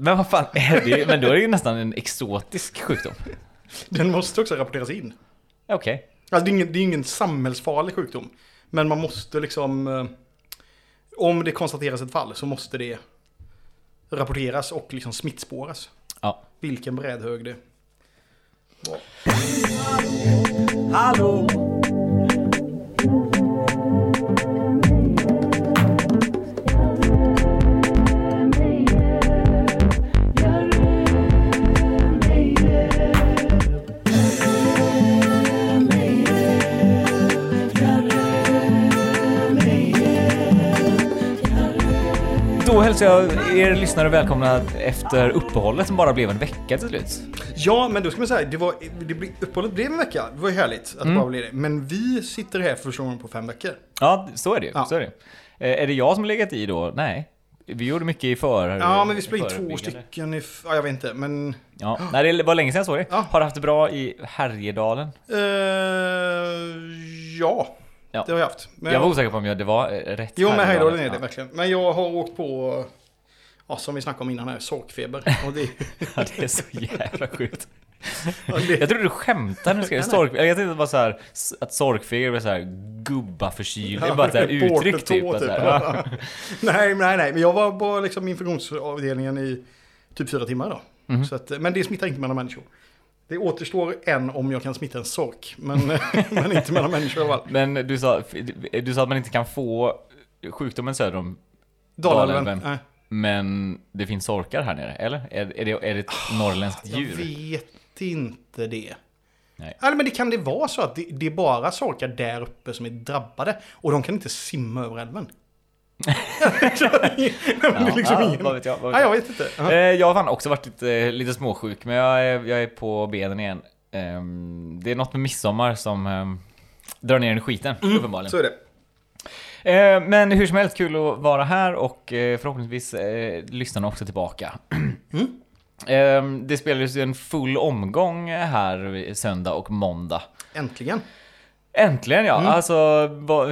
Men vad fan är det? Men då är det ju nästan en exotisk sjukdom. Den måste också rapporteras in. Okej. Alltså det är ingen, det är ingen samhällsfarlig sjukdom. Men man måste liksom... eh, Om det konstateras ett fall så måste det rapporteras och liksom smittspåras. Ja. Vilken brädhög det var. Hallå! Hälsar jag er lyssnare välkomna efter uppehållet som bara blev en vecka till slut. Ja, men då ska man säga, det var, det blev, uppehållet blev en vecka. Det var ju härligt att det bara blev det. Men vi sitter här för första gången på fem veckor. Ja, så är det ju. Ja. Så är det. Eh, är det jag som legat i då? Nej. Vi gjorde mycket i för... Ja, men vi spelade in två stycken i... Ja, jag vet inte, men... Ja, nej, det var länge sedan jag såg det. Ja. Har du haft det bra i Härjedalen? Eh, ja, Ja. det har jag haft. Men Jag var osäker på om jag, det var eh, rätt Jo, men Härjedalen är det verkligen. Men jag har åkt på, ja, som vi snackade om innan här, sorkfeber. Och det, Ja, det är så jävla sjukt. ja, det, Jag trodde du skämtade när du skrev Nej, nej. sork. Jag tänkte bara så här, att sorkfeber var så här gubbaförkylning. Ja, bara ett reporter uttryck typ. så typ. här, ja. nej, nej, nej. Men jag var på liksom infektionsavdelningen i typ fyra timmar då. Mhm. Så att, men det smittar inte mellan människor. Det återstår en om jag kan smitta en sork. Men, men inte mellan människor i alla fall. Men du sa, du sa att man inte kan få sjukdomen söder om Dalälven. Men det finns sorkar här nere, eller? Är, är, det, är det ett norrländskt Jag djur? vet inte det. Nej. Nej, men det kan det vara så att det, det är bara sorkar där uppe som är drabbade. Och de kan inte simma över älven. är liksom ja, vad vet jag, vad vet jag. jag vet inte. Ja. Eh, Jag har fan också varit lite, lite småsjuk, men jag är, jag är på benen igen. Ehm, Det är något med midsommar som ehm, drar ner i skiten, uppenbarligen. Så är det. Eh, Men hur som helst, kul att vara här och eh, förhoppningsvis lyssnarna också tillbaka. Ehm, Det spelades ju en full omgång här söndag och måndag. Äntligen. Äntligen ja! Mm. Alltså,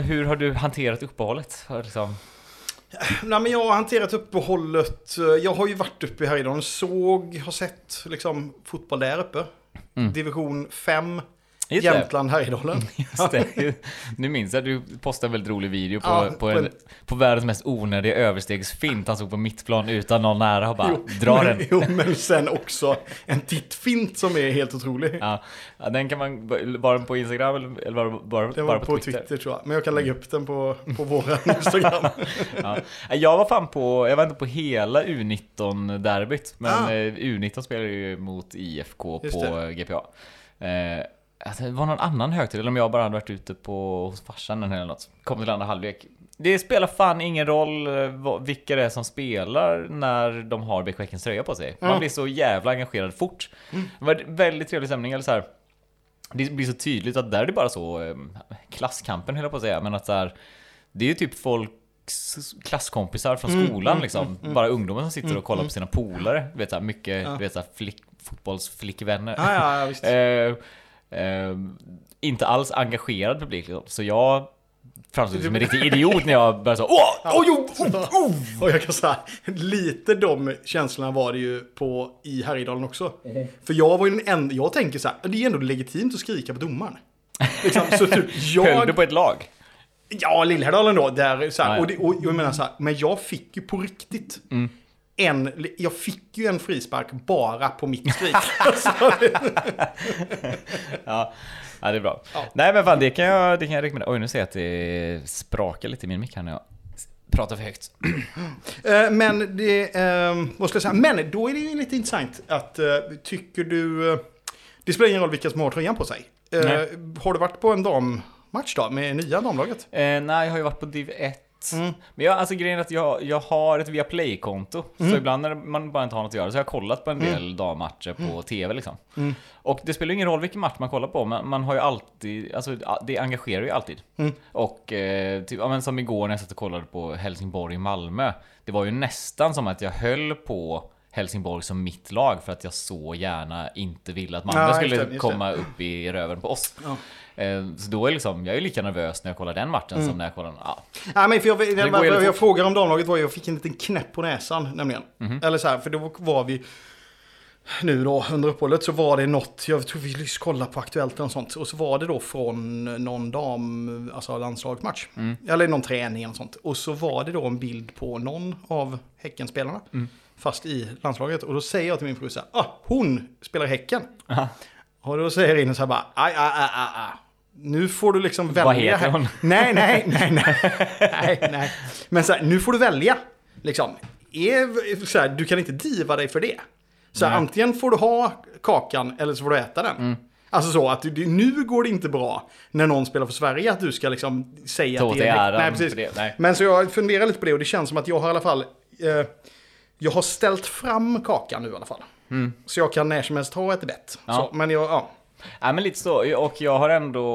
hur har du hanterat uppehållet? Liksom... Nej, men jag har hanterat uppehållet. Jag har ju varit uppe i Härjedalen. Såg, har sett liksom fotboll där uppe. Mm. Division 5. Just det. Jämtland, Härjedalen. Just det. Nu minns jag att du postade en väldigt rolig video på, Ja, på, på en, på världens mest onödiga överstegsfint. Han stod på mittplan utan någon nära och bara dra men, den. Jo, men sen också en tittfint som är helt otrolig. Ja, den kan man, var den på Instagram eller var det bara, Den bara var på Twitter. tror jag. Men jag kan lägga upp den på, på våran Instagram. Ja. Jag var fan på, jag var inte på hela U19-derbyt, men Ah. eh, U19 spelar ju mot IFK Just på GPA. Eh, alltså, det var någon annan högtid, eller om jag bara hade varit ute på, hos farsan eller något. Kom till andra halvlek. Det spelar fan ingen roll eh, vilka det är som spelar när de har Bäck Häckens tröja på sig. Man blir så jävla engagerad fort. Det var väldigt trevlig stämning, eller så här. Det blir så tydligt att där är det bara så, eh, klasskampen höll jag på att säga, men att så här, det är ju typ folk klasskompisar från Mm, skolan mm, liksom. mm, mm. Bara ungdomar som sitter Mm, och kollar mm. på sina polare. Du vet såhär mycket, Ja. du vet såhär flick, fotbollsflickvänner. Ja, ja, ja, visst. Eh, inte alls engagerad publik liksom. Så jag framstod som en riktig idiot när jag började så Åh! Oj, oj, oj, oj! Och jag kan säga, lite de känslorna var det ju på i Härjedalen också. För jag var ju den enda, jag tänker så här, det är ändå legitimt att skrika på domaren. Liksom, så typ Höll du jag, på ett lag? ja Lillhärdalen då, där så här, och, det, och jag menar så här, men jag fick ju på riktigt Mm. En, jag fick ju en frispark bara på mitt skrik. Alltså, Ja, ja det är bra. Ja. Nej men fan det kan jag, det kan jag rekommendera. Oj nu ser jag att det sprakar lite i min mick här när jag pratar för högt. Eh, Men det, eh, vad ska jag säga, men då är det ju lite intressant att, eh, tycker du, eh, det spelar ingen roll vilka som har tröjan på sig. Nej. har du varit på en dammatch då, med nya damlaget? Eh, nej, jag har ju varit på Div 1. Mm. Men jag, alltså grejen är att jag, jag har ett Viaplay-konto. Mm. Så ibland när man bara inte har något att göra så har jag kollat på en del dammatcher på TV liksom. Mm. Och det spelar ingen roll vilken match man kollar på, men man har ju alltid, alltså det engagerar ju alltid. Mm. Och eh, typ, ja, men som igår när jag satt och kollade på Helsingborg-Malmö. Det var ju nästan som att jag höll på Helsingborg som mitt lag för att jag så gärna inte ville att Malmö Ja, skulle det, komma upp i röven på oss. Ja. Eh, Så då är liksom, jag är lika nervös när jag kollar den matchen Mm. som när jag kollar, ja. Nej, men för jag, jag, jag, jag fort. frågade om damlaget var jag fick en liten knäpp på näsan nämligen. Mhm. Eller så här, för då var vi nu då under uppehållet så var det något, jag tror vi just kollade på Aktuellt något sånt. Och så var det då från någon dam, alltså landslagsmatch. Mm. Eller någon träning eller sånt. Och så var det då en bild på någon av Häckenspelarna. Mm. Fast i landslaget. Och då säger jag till min fru så här, ah, hon spelar i Häcken. Aha. Och då säger Ines så här bara, aj, aj, aj, aj, aj. Nu får du liksom välja. heter här. hon? Nej, nej, nej, nej, nej, nej. Men så här, nu får du välja. Liksom. Är, så här, du kan inte diva dig för det. Så här, antingen får du ha kakan eller så får du äta den. Mm. Alltså så att du, nu går det inte bra när någon spelar för Sverige att du ska liksom säga Ta att det är... Nej, precis. det. Nej. Men så jag funderar lite på det och det känns som att jag har i alla fall... Eh, jag har ställt fram kakan nu i alla fall. Så jag kan när som helst ta ett bett. Ja. Så, men jag, ja. Ja men lite så, och jag har ändå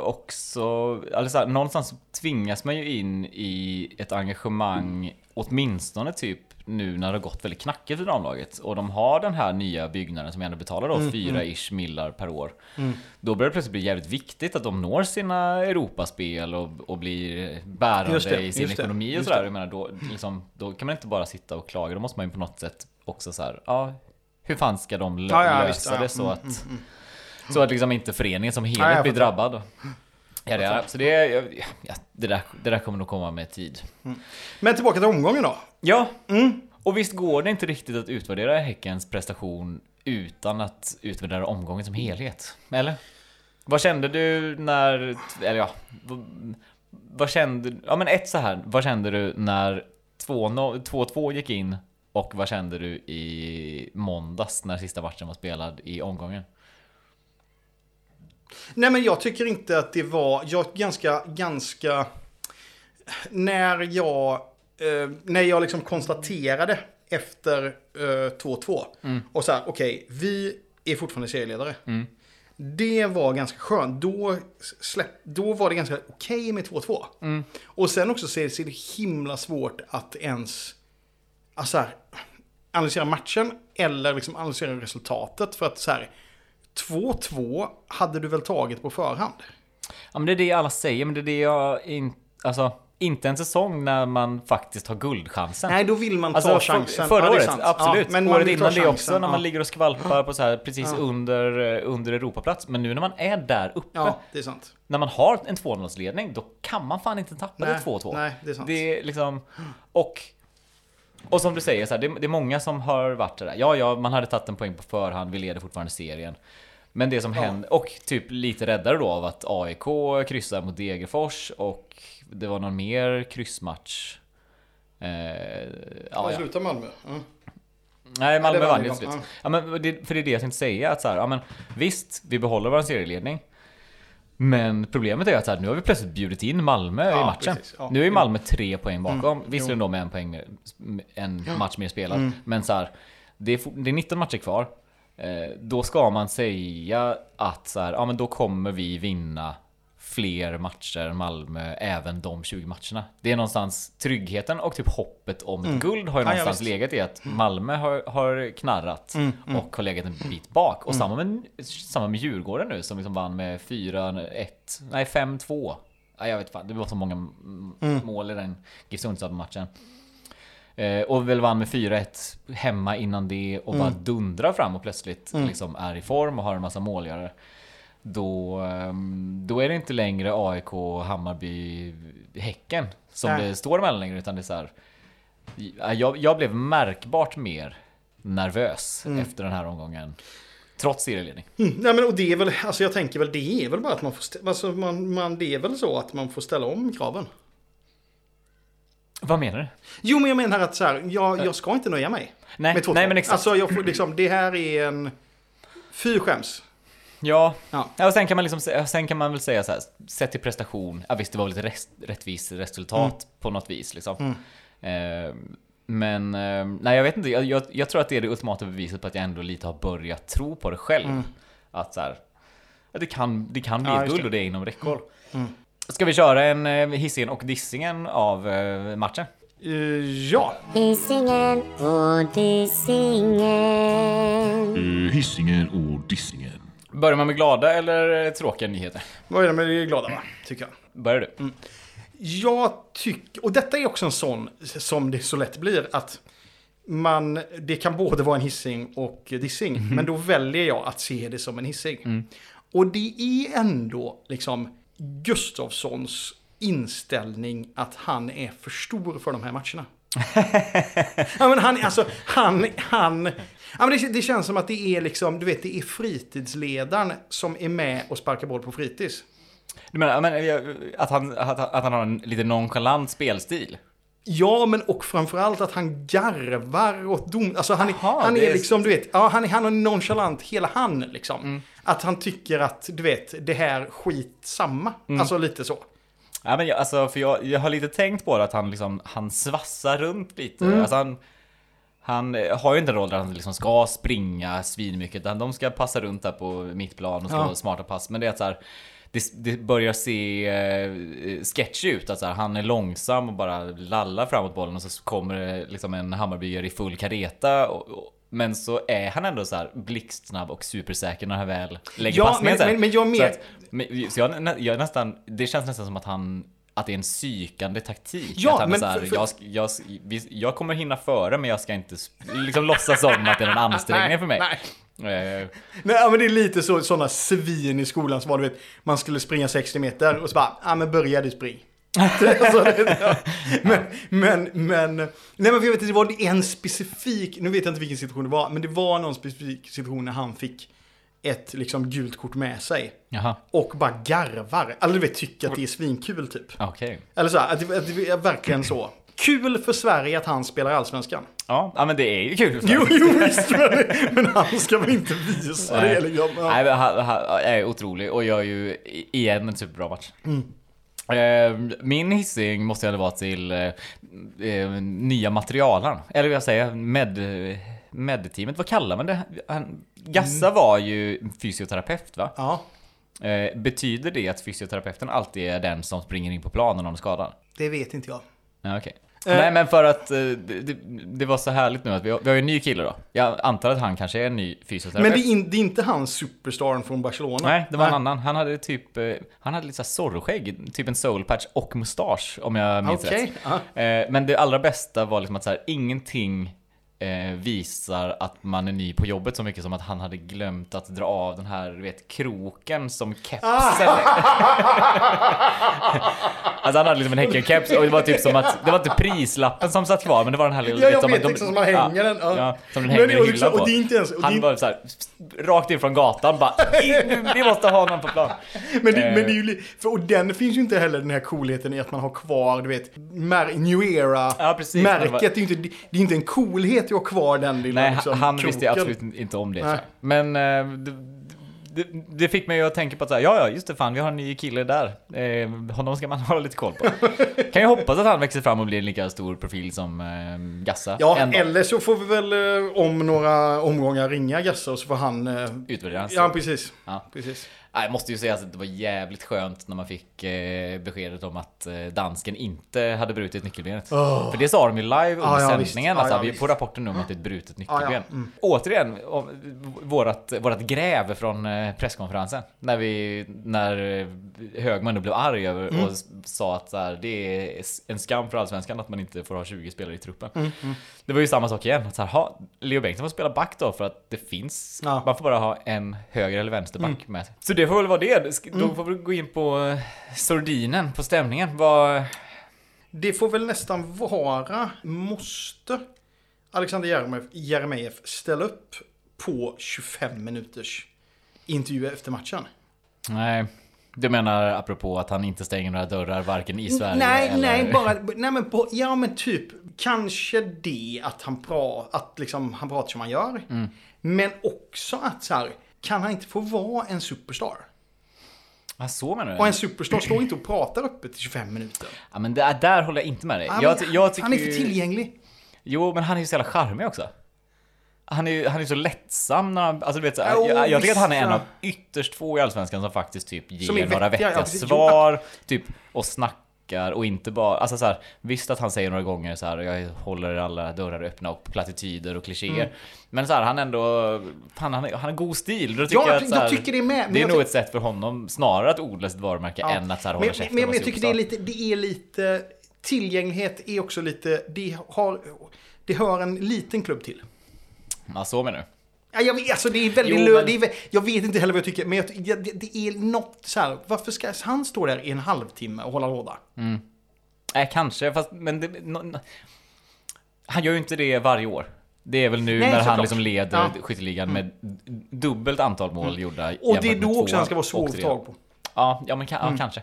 också, alltså någonstans tvingas man ju in i ett engagemang, åtminstone typ nu när det har gått väldigt knackigt för damlaget. Och de har den här nya byggnaden som ändå betalar då fyra ish millar per år. Då börjar det plötsligt bli jävligt viktigt att de når sina Europaspel och, och blir bärande det, i sin just det, ekonomi och sådär. Jag menar, då, liksom, då kan man inte bara sitta och klaga, då måste man ju på något sätt också så här, ja, hur fan ska de lö- Ja, ja, lösa visst, ja, det så mm, att så att liksom inte föreningen som helhet jag blir drabbad. Ja, det är, så det, är, ja, det, där, det där kommer nog komma med tid. Men tillbaka till omgången då. Ja, Mm. och visst går det inte riktigt att utvärdera Häckens prestation utan att utvärdera omgången som helhet? Eller? Vad kände du när, eller ja, vad, kände, ja men ett så här, vad kände du när 2-0 2-2 gick in och vad kände du i måndags när sista matchen var spelad i omgången? Nej men jag tycker inte att det var, jag ganska, ganska, när jag, eh, när jag liksom konstaterade efter eh, 2-2 och så här, okej, vi är fortfarande serieledare. Mm. Det var ganska skönt. Då, släpp, då var det ganska okej med 2-2. Mm. Och sen också så är det, så är det himla svårt att ens alltså här, analysera matchen eller liksom analysera resultatet. För att så här, 2-2 hade du väl tagit på förhand? Ja men det är det alla säger, men det är det jag inte... Alltså, inte en säsong när man faktiskt har guldchansen. Nej, då vill man ta Alltså, chansen. förra Ja, året, absolut. Ja, men året innan det också, när man Ja. ligger och skvalpar på så här precis under, eh, under Europaplats. Men nu när man är där uppe, Ja, det är sant. när man har en 2-0-ledning, då kan man fan inte tappa Nej, det 2-2. nej, det är sant. Det är liksom... Och... Och som du säger, så här, det, det är många som har varit där. Ja, ja, man hade tagit en poäng på förhand, vi leder fortfarande serien. Men det som Ja. hände, och typ lite räddare då av att AIK kryssar mot Degerfors och det var någon mer kryssmatch. Eh, ja, Ja, ja. slutar Malmö. Ja. Nej, Malmö det vann ju till slut. ja. Ja, men det, för det är det jag tänkte säga. Att så här, ja, men, visst, vi behåller vår serieledning. Men problemet är att så här, nu har vi plötsligt bjudit in Malmö i Ja, matchen. precis, ja. Nu är Malmö tre poäng bakom. Mm, Visserligen då med en poäng mer, en match mer spelad. Men så här, det, är, det är 19 matcher kvar. Eh, då ska man säga att så här, ja, men då kommer vi vinna fler matcher än Malmö, även de 20 matcherna. Det är någonstans tryggheten och typ hoppet om ett guld har ju Mm. Ja, ja, någonstans visst. legat i att Malmö har, har knarrat Mm, och har legat en bit bak. Och samma, med, samma med Djurgården nu som liksom vann med 4-1, nej 5-2. Nej, jag vet fan, det var så många mm, mål i den GIF Sundsvall-matchen. Eh, och väl vann med 4-1 hemma innan det och bara dundrar fram och plötsligt liksom är i form och har en massa målgörare. Då, ehm, då är det inte längre AIK, Hammarby, Häcken som Nej. det står emellan längre utan det är så här. Jag, jag blev märkbart mer nervös efter den här omgången. Trots serieledning. Mm, nej, men och det är väl, alltså jag tänker väl, det är väl bara att man får, alltså man, man, det är väl så att man får ställa om kraven. Vad menar du? Jo, men jag menar att så här, jag, jag ska inte nöja mig. Nej, med 2-2. nej men exakt. Alltså jag får liksom, det här är en... Fy skäms. Ja, Ja. ja och sen kan man liksom sen kan man väl säga så här, sett till prestation, ja visst det var väl ett rest, rättvist resultat på något vis liksom. Eh, men, eh, nej jag vet inte, jag, jag, jag tror att det är det ultimata beviset på att jag ändå lite har börjat tro på det själv. Att så här, det kan, det kan bli Ja, ett guld och det är inom räckhåll. Ska vi köra en eh, hissingen och dissingen av eh, matchen? Eh, ja, Hisingen och Dissingen. Eh, Hisingen och Dissingen. Börjar man med glada eller tråkiga nyheter? det med det glada va? Tycker jag. Börjar du? Jag tycker, och detta är också en sån som det så lätt blir, att man, det kan både vara en hissing och dissing, men då väljer jag att se det som en hissing. Och det är ändå liksom Gustafssons inställning att han är för stor för de här matcherna. ja, men han, alltså, han, han, ja, men det, det känns som att det är liksom, du vet, det är fritidsledaren som är med och sparkar boll på fritids. Du menar men, att, han, att, att han har en lite nonchalant spelstil? Ja, men och framförallt att han garvar åt dom. Alltså han, är- Jaha, han är är- liksom, du vet, ja, han är, han är nonchalant hela han liksom. Att han tycker att, du vet, det här skitsamma. Alltså lite så. Ja, men jag, alltså, för jag, jag har lite tänkt på det att han liksom, han svassar runt lite. Alltså, han, han eh, har ju inte en roll där han liksom ska springa svinmycket, utan de ska passa runt där på mittplan och slå Ja. smarta pass. Men det är så här, det, det börjar se eh, sketchy ut, att så här, han är långsam och bara lallar framåt bollen och så kommer det liksom en Hammarbyare i full kareta. Och, och, men så är han ändå så här blixtsnabb och supersäker när han väl lägger Ja, passningen men- men- men jag Så med- att- men, så jag, jag nästan, det känns nästan som att han att det är en psykande taktik. Ja, att han men är så här, för- för- jag, jag, jag kommer hinna före men jag ska inte liksom låtsas som att det är en ansträngning för mig. Nej. Eh, Nej, men det är lite så, sådana svin i skolan som var, du vet, man skulle springa 60 meter och så bara, ja men börja du spring. alltså, det, ja. men, men, men, nej men jag vet inte, det var en specifik, nu vet jag inte vilken situation det var, men det var någon specifik situation när han fick ett liksom gult kort med sig. Jaha, Och bara garvar. Eller du vet, tycker att det är svinkul typ. okej. Eller så här, att det, att det är verkligen så. Kul för Sverige att han spelar allsvenskan. Ja, ja, men det är ju kul. Jo, jo visst. Men, men han ska väl inte visa det liksom. Ja. Nej, men han, han är otrolig och gör ju i- igen en superbra match. Mm. Eh, min hissing måste ändå vara till eh, eh, nya materialen. Eller vad jag säger, med, med-teamet. Vad kallar man det? Han, Gassa var ju fysioterapeut va? Ja, Eh, betyder det att fysioterapeuten alltid är den som springer in på planen om någon är skadad? det vet inte jag. Ja, okej. Eh. Nej men för att eh, det, det, var så härligt nu att vi har, vi har ju en ny kille då. Jag antar att han kanske är en ny fysioterapeut. Men det är, in, det är inte han superstaren från Barcelona. Nej, det var en annan. Han hade typ, eh, han hade lite såhär Zorro-skägg, typ en soulpatch och mustasch om jag minns Okej. rätt. ja. Eh, Men det allra bästa var liksom att så här, ingenting eh, visar att man är ny på jobbet så mycket som att han hade glömt att dra av den här, du vet, kroken som kepsen. alltså han hade liksom en Häcken-keps och det var typ som att, det var inte prislappen som satt kvar men det var den här lilla... Ja, jag som vet att liksom som man hänger den. Ja. Ja, som den Men hänger det i hyllan liksom- på. och det är inte ens- Han var så här, rakt in från gatan bara, vi måste ha någon på plan. Men, det, Eh. men det är ju li- för, och den finns ju inte heller den här coolheten i att man har kvar, du vet, New Era. Ja, precis. Märket, Men det är inte, det är inte en coolhet att ha kvar den lilla Nej, liksom, han visste kroken. absolut inte om det. Men eh, det, det, det fick mig att tänka på att så här, ja, ja, just det, fan, vi har en ny kille där. Eh, honom ska man hålla lite koll på. kan ju hoppas att han växer fram och blir en lika stor profil som eh, Gassa. Ja, dag. eller så får vi väl eh, om några omgångar ringa Gassa och så får han... Eh, Utvärdera ja, precis. Ja. precis. Jag måste ju säga att det var jävligt skönt när man fick eh, beskedet om att eh, dansken inte hade brutit nyckelbenet. Åh. För det sa de ju live under Ja, ja, sändningen. Ja, alltså, ja, vi får rapporten nu om att det är ett brutet nyckelben. ja, mm. Återigen, om, vårat, vårat gräv från eh, presskonferensen. När, vi, när Högman då blev arg över Mm. och sa att så här, det är en skam för Allsvenskan att man inte får ha 20 spelare i truppen. Mm, Det var ju samma sak igen. Att så här, ha, Leo Bengtsson får spela back då för att det finns, man får bara ha en höger eller vänsterback med sig. Så det får väl vara det. Då får vi gå in på eh, sordinen, på stämningen. Vad... Det får väl nästan vara, måste Alexander Jeremejeff ställa upp på 25 minuters intervju efter matchen? Nej, du menar apropå att han inte stänger några dörrar varken i Sverige nej, eller... nej, bara, nej men på, ja men typ, kanske det att han, pra, att liksom, han pratar som han gör. Mm. Men också att så här, kan han inte få vara en superstar? Ah, så menar du? Och en superstar står inte och pratar öppet i 25 minuter. Ja, men där, där håller jag inte med dig. Ja, jag, ty- jag han är för ju- tillgänglig. Jo, men han är ju så jävla charmig också. Han är han är så lättsam när han, alltså du vet så, Jo, jag, jag tycker att han är en av ytterst få i Allsvenskan som faktiskt typ ger några vettiga, ja, svar, typ och snackar snackar och inte bara, alltså så här, visst att han säger några gånger så här, jag håller alla dörrar öppna och plattityder och klichéer. Mm. Men så här, han ändå, fan, han, han har god stil. Då tycker Ja, jag, att, så här, tycker det är med. men det är nog ett sätt för honom snarare att odla sitt varumärke Ja. än att så här, hålla men, käften men, men jag tycker det är lite, det är lite, tillgänglighet är också lite, det har, det hör en liten klubb till. Ja, så menar du? Ja, jag vet, alltså det är väldigt Jo, men- är, Jag vet inte heller vad jag tycker, men jag, det, det är något så här. Varför ska han stå där i en halvtimme och hålla låda? Nej, kanske, fast men det, no. Han gör ju inte det varje år. Det är väl nu Nej, när han liksom leder Ja. Mm. skytteligan med dubbelt antal mål gjorda. Och det är då också han ska vara svår att tag på. Ja, ja men ja, kanske.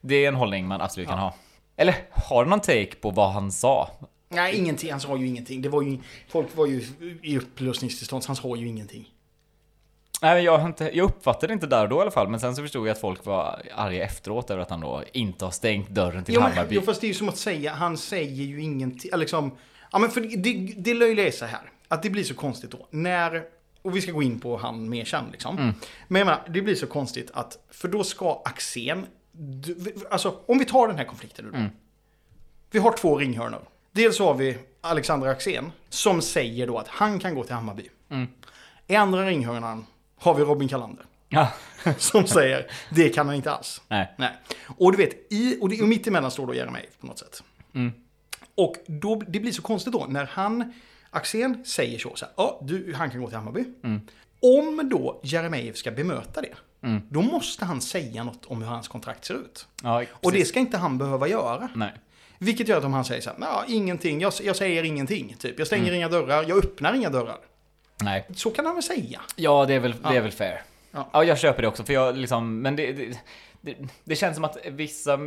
Det är en hållning man absolut kan ha. Eller har du någon take på vad han sa? Nej, ingenting. Han sa ju ingenting. Det var ju, folk var ju i upplösningstillstånd, så han sa ju ingenting. Nej, jag, inte, jag uppfattade det inte där och då i alla fall, men sen så förstod jag att folk var arga efteråt över att han då inte har stängt dörren till Jo, Hammarby. jo, fast det är ju som att säga, han säger ju ingenting. Liksom, ja, men för det, det löjliga är så här, att det blir så konstigt då. När, och vi ska gå in på han mer känd liksom. Mm. Men jag menar, det blir så konstigt att, för då ska Axén, du- alltså om vi tar den här konflikten nu då. Mm. Vi har två ringhörnor. Dels har vi Alexander Axén som säger då att han kan gå till Hammarby. Mm. I andra ringhörnan har vi Robin Kalander. Ja. Som säger, det kan han inte alls. Nej. Nej. Och du vet, i, och, det, och mitt emellan står då Jeremejeff på något sätt. Mm. Och då, det blir så konstigt då när han, Axén säger så, så här, ja, du, han kan gå till Hammarby. Mm. Om då Jeremejeff ska bemöta det, Mm. då måste han säga något om hur hans kontrakt ser ut. Ja, Och det ska inte han behöva göra. Nej. Vilket gör att om han säger så här, ja, ingenting, jag, jag säger ingenting, typ. Jag stänger Mm. inga dörrar, jag öppnar inga dörrar. Nej. Så kan han väl säga. Ja, det är väl, det Ja. är väl fair. Ja. Ja. jag köper det också, för jag liksom, men det, det, det, det känns som att vissa,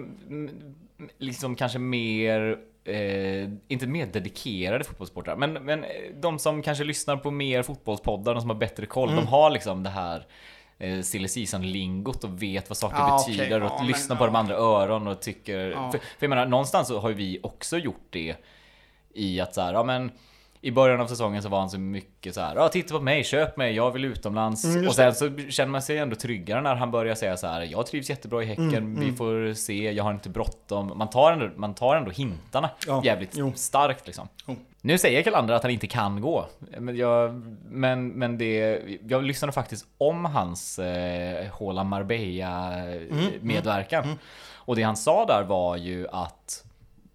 liksom kanske mer, eh, inte mer dedikerade fotbollssportare, men, men de som kanske lyssnar på mer fotbollspoddar, de som har bättre koll, Mm. de har liksom det här eh, silly season-lingot och vet vad saker okej, betyder och ja, men, lyssnar på ja. de andra öron och tycker... Ja. För, för jag menar, någonstans så har ju vi också gjort det i att så här, ja men i början av säsongen så var han så mycket så här, ja titta på mig, köp mig, jag vill utomlands. Mm, och sen så känner man sig ändå tryggare när han börjar säga så här, jag trivs jättebra i Häcken, Mm, vi får se, jag har inte bråttom. Man tar ändå, man tar ändå hintarna Ja, jävligt jo. starkt liksom. Jo. Nu säger Kalander att han inte kan gå. Men, jag, men, men det, jag lyssnade faktiskt om hans eh, Håla Marbella-medverkan. Och det han sa där var ju att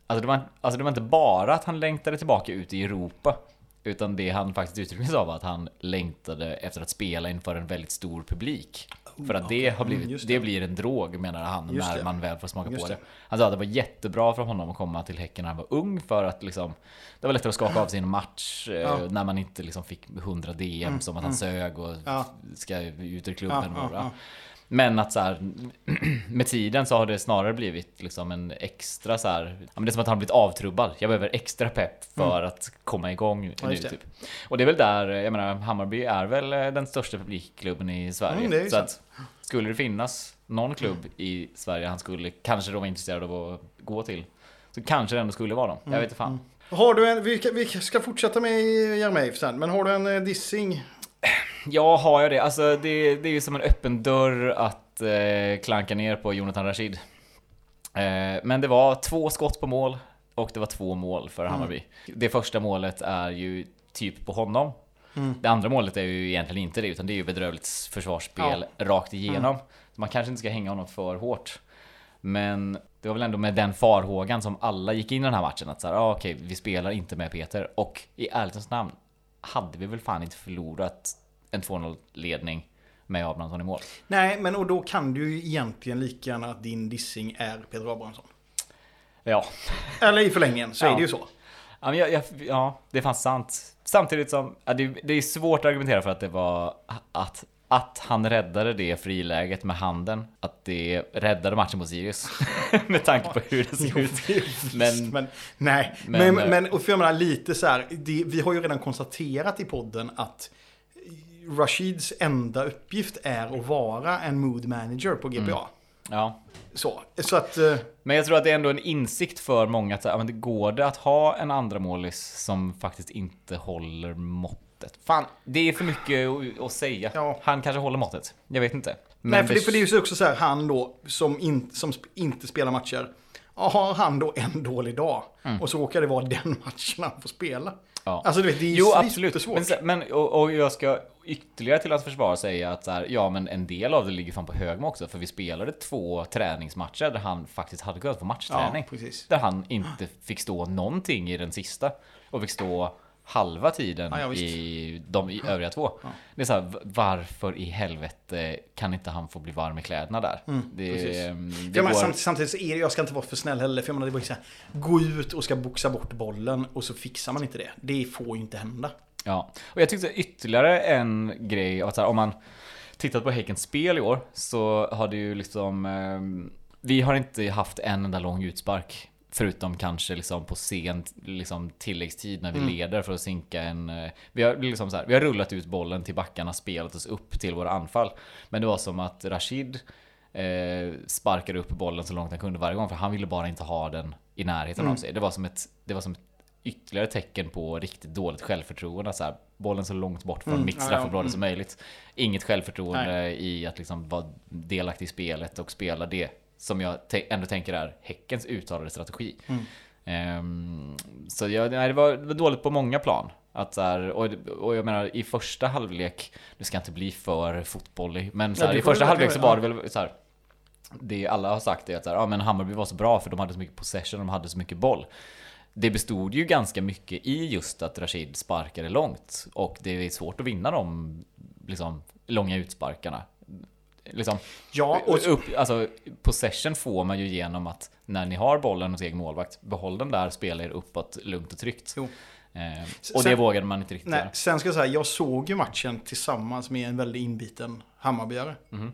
Alltså det, var, alltså det var inte bara att han längtade tillbaka ut i Europa. Utan det han faktiskt uttryckligen sa var att han längtade efter att spela inför en väldigt stor publik. För att det har blivit, Mm, det. det. blir en drog menar han Just när det. man väl får smaka Just på det. det. Han sa att det var jättebra för honom att komma till Häcken när han var ung för att liksom Det var lättare att skaka av sin match eh, Ja. Mm, när man inte liksom fick 100 DM som att han sög och Ja. ska ut ur klubben. Ja, och. Men att så här, med tiden så har det snarare blivit liksom en extra så här, men det är som att han har blivit avtrubbad. Jag behöver extra pepp för att komma igång Mm. Ja, nu typ. Och det är väl där, jag menar Hammarby är väl eh, den största publikklubben i Sverige. Mm, så att skulle det finnas någon klubb i Sverige han skulle kanske då vara intresserad av att gå till. Så kanske det ändå skulle vara dem. Mm, Jag vet inte fan. Har du en, vi, ska- vi ska fortsätta med Jeremejeff sen, men har du en eh, dissing? Ja, har jag det? Alltså det, det är ju som en öppen dörr att eh, klanka ner på Jonathan Rashid. Eh, men det var två skott på mål och det var två mål för Hammarby. Det första målet är ju typ på honom. Det andra målet är ju egentligen inte det, utan det är ju bedrövligt försvarsspel rakt igenom. Så man kanske inte ska hänga honom för hårt. Men det var väl ändå med den farhågan som alla gick in i den här matchen. Att så här, ah, okej, vi spelar inte med Peter. Och i ärlighetens namn hade vi väl fan inte förlorat en 2-0 ledning med Abrahamsson i mål. Nej, men och då kan du ju egentligen lika gärna att din dissing är Peter Abrahamsson. Ja, Eller i förlängningen så Ja. är det ju så. ja, jag, jag, ja det är fan sant. Samtidigt som, ja, det, det är svårt att argumentera för att det var att att han räddade det friläget med handen, att det räddade matchen mot Sirius. med tanke på hur det såg ut. Men, Men nej, Men, men, eh, men, och för jag menar lite så här, det, vi har ju redan konstaterat i podden att Rashids enda uppgift är att vara en mood manager på GPA. ja. Så, så att... eh, Men jag tror att det är ändå en insikt för många att men det går det att ha en andra målis som faktiskt inte håller måttet. Fan, det är för mycket att- säga. Ja. Han kanske håller måttet. Jag vet inte. Men nej, för det, för det är ju också så här, han då som, in, som inte spelar matcher. har han då en dålig dag. Och så råkar det vara den matchen han får spela. Ja. Alltså du vet, det är Jo, absolut. Men, men, och, och jag ska ytterligare till att försvara säga att så här, ja, men en del av det ligger fan på Högmo också. För vi spelade två träningsmatcher där han faktiskt hade kunnat få matchträning. Ja. Där han inte fick stå någonting i den sista. Och fick stå halva tiden Ja, ja, i de i övriga två. Det är så här, varför i helvete kan inte han få bli varm i kläderna där? det, Mm, precis. ehm, det Ja, går- samt, samtidigt så är det, jag ska inte vara för snäll heller, för jag menar, det var så här, gå ut och ska boxa bort bollen och så fixar man inte det. Det får ju inte hända. Ja, och jag tyckte ytterligare en grej, att så här, om man tittat på Häckens spel i år så har det ju liksom ehm, Vi har inte haft en enda lång utspark Förutom kanske liksom på sen liksom tilläggstid när vi leder för att sinka en... eh, Vi har, liksom så här, vi har rullat ut bollen till backarna, spelat oss upp till våra anfall. Men det var som att Rashid eh, sparkade upp bollen så långt han kunde varje gång för han ville bara inte ha den i närheten av sig. Det var som ett, det var som ett ytterligare tecken på riktigt dåligt självförtroende. Så här, bollen så långt bort från Mm, mitt straffområde som möjligt. Inget självförtroende Nej. i att liksom vara delaktig i spelet och spela det som jag ändå tänker är Häckens uttalade strategi. Mm. Ehm, så jag, nej, det, var, det var dåligt på många plan. Att så här, och, och jag menar i första halvlek, nu ska jag inte bli för fotbollig, men så Ja, här, du i första halvlek så var det väl så här. Det alla har sagt är att så här, ja, men Hammarby var så bra för de hade så mycket possession, de hade så mycket boll. Det bestod ju ganska mycket i just att Rashid sparkade långt och det är svårt att vinna de liksom, långa utsparkarna. Liksom, Ja, och upp, alltså, possession får man ju genom att när ni har bollen hos egen målvakt, behåll den där, spela er uppåt lugnt och tryggt. Jo. Eh, och Sen- det vågade man inte riktigt Nej, göra. sen ska jag säga, jag såg ju matchen tillsammans med en väldigt inbiten Hammarbyare. Mhm.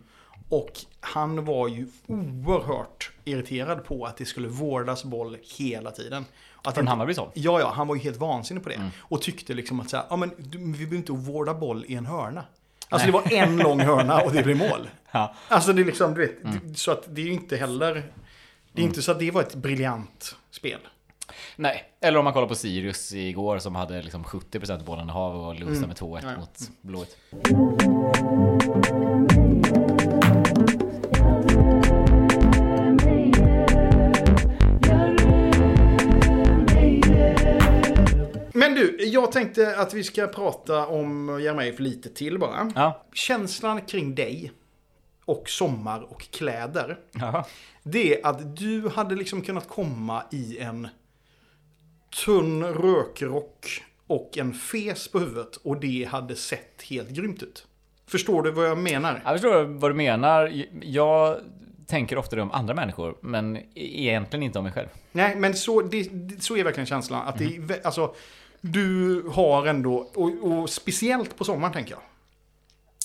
Och han var ju oerhört irriterad på att det skulle vårdas boll hela tiden. Att Från Hammarbys håll? Ja, ja, han var ju helt vansinnig på det. Mm. Och tyckte liksom att så här, ja men vi behöver inte vårda boll i en hörna. Alltså det var en lång hörna och det blev mål. Ja. Alltså det är liksom, du vet, Mm. så att det är ju inte heller... Det är inte så att det var ett briljant spel. Nej, eller om man kollar på Sirius igår som hade liksom 70% bollen i hav och losade Mm. med 2-1 Ja, ja. mot Blåvitt. Du, jag tänkte att vi ska prata om Jeremejeff lite till bara. Ja. Känslan kring dig och sommar och kläder. Ja. Det är att du hade liksom kunnat komma i en tunn rökrock och en fes på huvudet och det hade sett helt grymt ut. Förstår du vad jag menar? Jag förstår vad du menar. Jag tänker ofta det om andra människor, men egentligen inte om mig själv. Nej, men så, det, så är verkligen känslan. Att det, Mm. vä- alltså, du har ändå, och, och speciellt på sommaren tänker jag.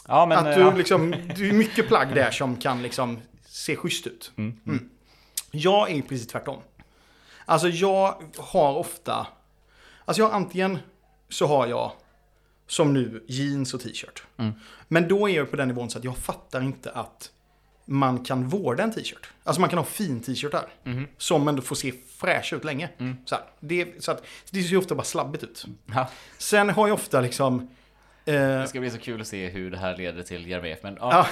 Ja, men... att du ja. liksom, det är mycket plagg där som kan liksom se schysst ut. Mm. Jag är precis tvärtom. Alltså jag har ofta, alltså jag antingen så har jag som nu jeans och t-shirt. Men då är jag på den nivån så att jag fattar inte att man kan vårda en t-shirt. Alltså man kan ha fin t-shirtar. Som ändå får se fräsch ut länge. Så, här, det, så att det ser ju ofta bara slabbigt ut. Ja. Sen har jag ofta liksom... Eh, Det ska bli så kul att se hur det här leder till Jeremejeff, men ja.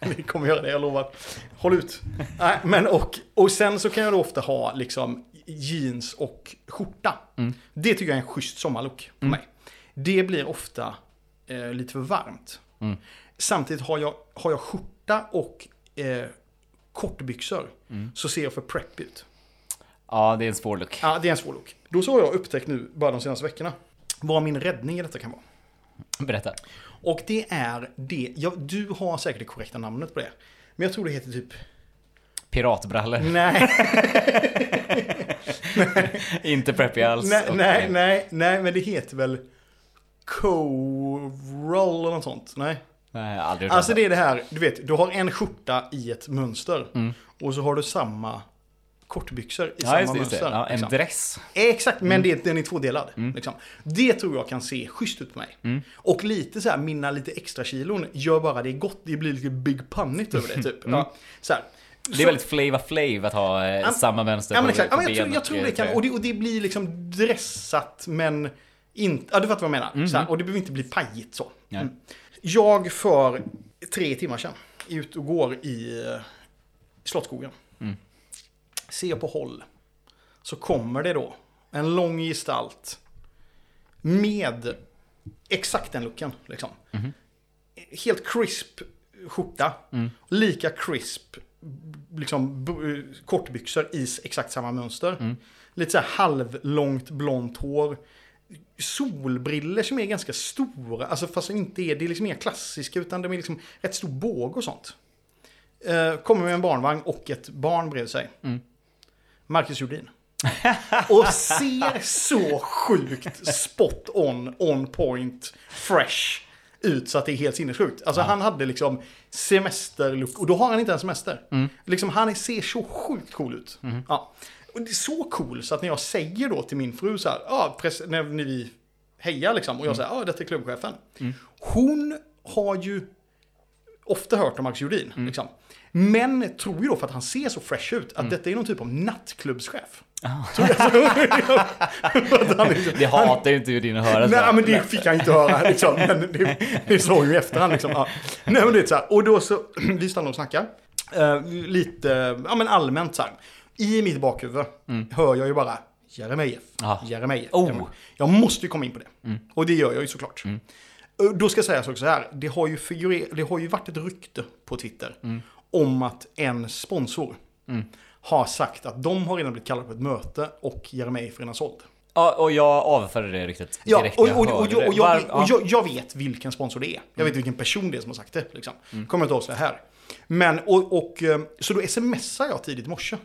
Ja, vi kommer göra det, jag lovar. Håll ut. Nej, men och, och sen så kan jag då ofta ha liksom jeans och skjorta. Det tycker jag är en schysst sommarlook på mig. Det blir ofta eh, lite för varmt. Samtidigt har jag, har jag skjorta och eh, kortbyxor så ser jag för prepp ut. ja, det är en svår look. Ja, det är en svår look. Då så har jag upptäckt nu, bara de senaste veckorna, vad min räddning i detta kan vara. Berätta. Och det är det, ja, du har säkert det korrekta namnet på det. Men jag tror det heter typ Piratbrallor. Nej, inte preppy alls. nej, nej, nej, nej, men det heter väl Co-roll eller något sånt. Nej. Nej, aldrig Alltså det är det här, du vet, du har en skjorta i ett mönster. Mm. Och så har du samma kortbyxor i Ja, samma just det, just mönster. Ja, en liksom. dress. Exakt, Mm. men det, den är tvådelad. Liksom. Det tror jag kan se schysst ut på mig. Mm. Och lite så här, mina lite extra kilon gör bara det gott. Det blir lite big punnigt över det typ. Ja, så här. Mm. Det är väldigt flava flav att ha eh, Ja, samma mönster Ja, men exakt. på Ja, men jag, tror, jag tror eh, det kan, och det, och det blir liksom dressat men inte, ja du fattar vad jag menar. Så här, och det behöver inte bli pajigt så. Mhm. Mm. Jag för tre timmar sedan ute och går i eh, Slottsskogen. Mm. ser på håll. Så kommer det då en lång gestalt. Med exakt den looken. Liksom. Helt crisp skjorta. Lika crisp liksom, kortbyxor i exakt samma mönster. Lite så här halvlångt blont hår. Solbriller som är ganska stora, alltså fast inte är, det är liksom inga klassiska utan de är liksom rätt stor båg och sånt. Eh, kommer med en barnvagn och ett barn bredvid sig. Marcus Jordin. och ser så sjukt spot on, on point, fresh ut så att det är helt sinnessjukt. Alltså han hade liksom semesterlook och då har han inte en semester. Liksom han ser så sjukt cool ut. Ja. Och det är så cool så att när jag säger då till min fru så här, ja, pres- när vi hejar liksom och jag säger, ja detta är klubbchefen. Hon har ju ofta hört om Max Jordin. Liksom. Men tror ju då för att han ser så fresh ut att detta är någon typ av nattklubbschef. Han liksom- Det hatar ju inte Jordin att höra. Nej, men det fick jag inte höra. Liksom. Men det, det sa ju i efterhand. Liksom. Ja. Nej, men det är så här. Och då så, vi stannar och snackar. Eh, lite, ja men allmänt så här. I mitt bakhuvud hör jag ju bara Jeremejeff. Ja. Jeremejeff. Oh. Jag måste ju komma in på det. Och det gör jag ju såklart. Eh, Då ska sägas också så här. Det har ju, det har ju varit ett rykte på Twitter. Om att en sponsor har sagt att de har redan blivit kallade på ett möte och Jeremejeff redan såld. Ja, och jag avfärdade det riktigt Ja, direkt och, och, och, och, jag, och ja. jag, jag vet vilken sponsor det är. Jag vet vilken person det är som har sagt det. Liksom. Kommer inte avslöja här. Men, och, och, eh, så då smsar jag tidigt i morse.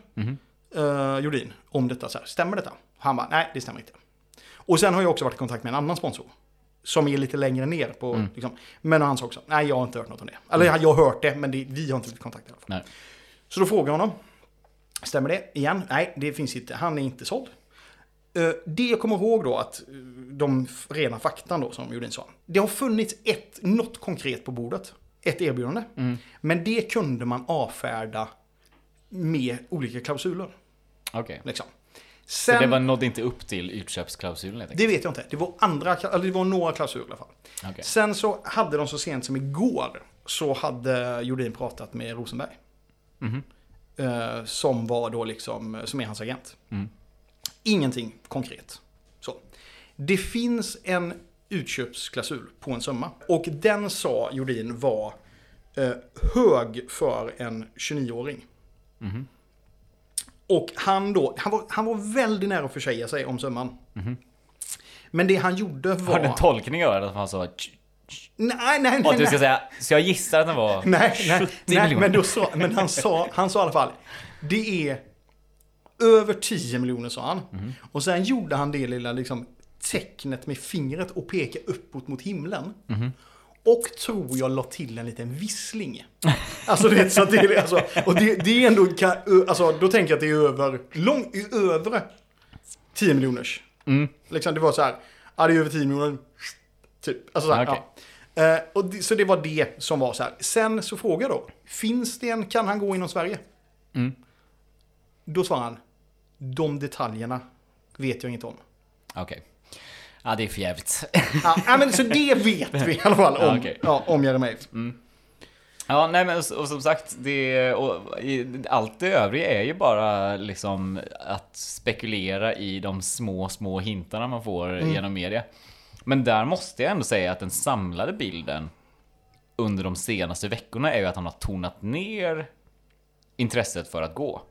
Uh, Jordin, om detta. Så här, stämmer detta? Han bara, nej det stämmer inte. Och sen har jag också varit i kontakt med en annan sponsor. Som är lite längre ner på, liksom, men han sa också, nej jag har inte hört något om det. Eller jag har hört det, men det, vi har inte blivit kontaktade i alla fall. Nej. Så då frågar jag honom. Stämmer det? Igen? Nej, det finns inte. Han är inte såld. Eh, Det jag kommer ihåg då att eh, de rena faktan då som Jordin sa. Det har funnits ett, något konkret på bordet. Ett erbjudande. Men det kunde man avfärda med olika klausuler. Okej. Liksom. Så det var, nådde inte upp till utköpsklausulen det vet jag inte. Det var, andra, eller det var några klausuler i alla fall. Okej. Sen så hade de så sent som igår så hade Jordin pratat med Rosenberg. Mhm. Eh, som var då liksom, som är hans agent. Mm. Ingenting konkret. Så. Det finns en utköpsklausul på en summa. Och den sa Jordin var eh, hög för en 29-åring. Mhm. Och han då, han var, han var väldigt nära att försäga sig om summan. Mhm. Men det han gjorde var... Har du en tolkning av det? Att han sa... "Tsch, Nej, nej, nej. Och du nej. ska säga... Så jag gissar att den var... Nej, nej, 70 nej miljoner. men, då sa, men han, sa, han sa i alla fall, det är över 10 miljoner sa han. Mhm. Och sen gjorde han det lilla liksom, tecknet med fingret och pekade uppåt mot himlen. Mhm. Och tror jag la till en liten vissling. Alltså det, så det, alltså, och det, det är ändå, alltså, då tänker jag att det är över, lång, över 10 miljoners. Mm. Liksom, det var så här, ja det är över 10 miljoner, typ. Alltså så här, Okej. ja. Eh, och det, så det var det som var så här. Sen så frågar jag då, finns det en, kan han gå inom Sverige? Mm. Då svarar han, de detaljerna vet jag inte om. Okej. Ja, det är för jävligt. Ja, men så det vet vi i alla fall om, Ja, okej. ja, om Jeremejeff. Ja, nej men och, och som sagt, det, och, i, allt det övriga är ju bara liksom att spekulera i de små, små hintarna man får genom media. Men där måste jag ändå säga att den samlade bilden under de senaste veckorna är ju att han har tonat ner intresset för att gå.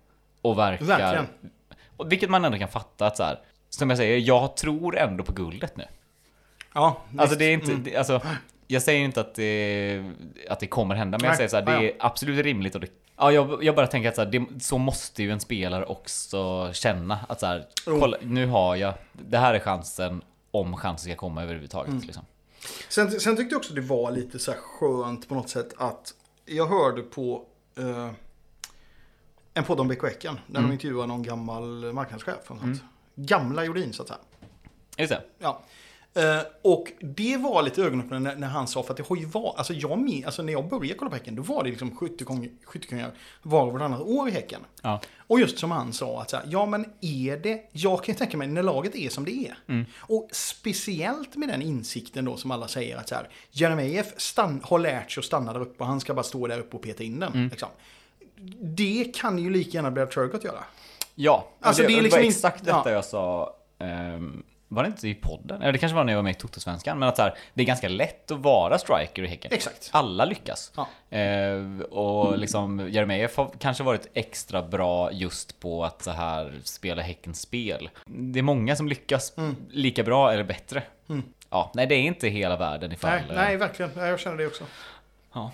Och verkar... Verkligen. Vilket man ändå kan fatta att så här, som jag säger, jag tror ändå på guldet nu. Ja, Alltså visst. det är inte, Mm. det, alltså, jag säger inte att det, att det kommer hända, men jag Nej. säger så här, det är absolut rimligt och det, ja, jag, jag bara tänker att så, här, det, så måste ju en spelare också känna att så här, Jo. kolla, nu har jag, det här är chansen om chansen ska komma överhuvudtaget. Mm. Liksom. Sen, sen tyckte jag också det var lite så här skönt på något sätt att jag hörde på eh, en podd om BK Häcken. Där Mm. de intervjuade någon gammal marknadschef. Och sånt. Gamla Jordin så att säga. Just det. Ja. Eh, och det var lite ögonöppnande när, när han sa, för att det har ju varit, alltså jag med, alltså när jag började kolla på Häcken, då var det liksom skyttekung- skyttekungar var och varannat år i Häcken. Ja. Och just som han sa, att så här, ja men är det, jag kan ju tänka mig när laget är som det är. Mm. Och speciellt med den insikten då som alla säger att så här, Jeremejeff har lärt sig att stanna där uppe och han ska bara stå där uppe och peta in den. Mm. Liksom. Det kan ju lika gärna Blair Turgott göra. Ja, Alltså, det, det är det liksom var inte- exakt detta ja. jag sa. ehm, var det inte i podden? Eller det kanske var när jag var med i Totosvenskan. Men att så här, det är ganska lätt att vara striker i Häcken. Exakt. Alla lyckas. Ja. Eh, och liksom Jeremejeff har kanske varit extra bra just på att så här spela Häckens spel. Det är många som lyckas Mm. lika bra eller bättre. Ja, nej det är inte hela världen ifall... Nej, eh, nej, verkligen. Nej, Jag känner det också. Ja.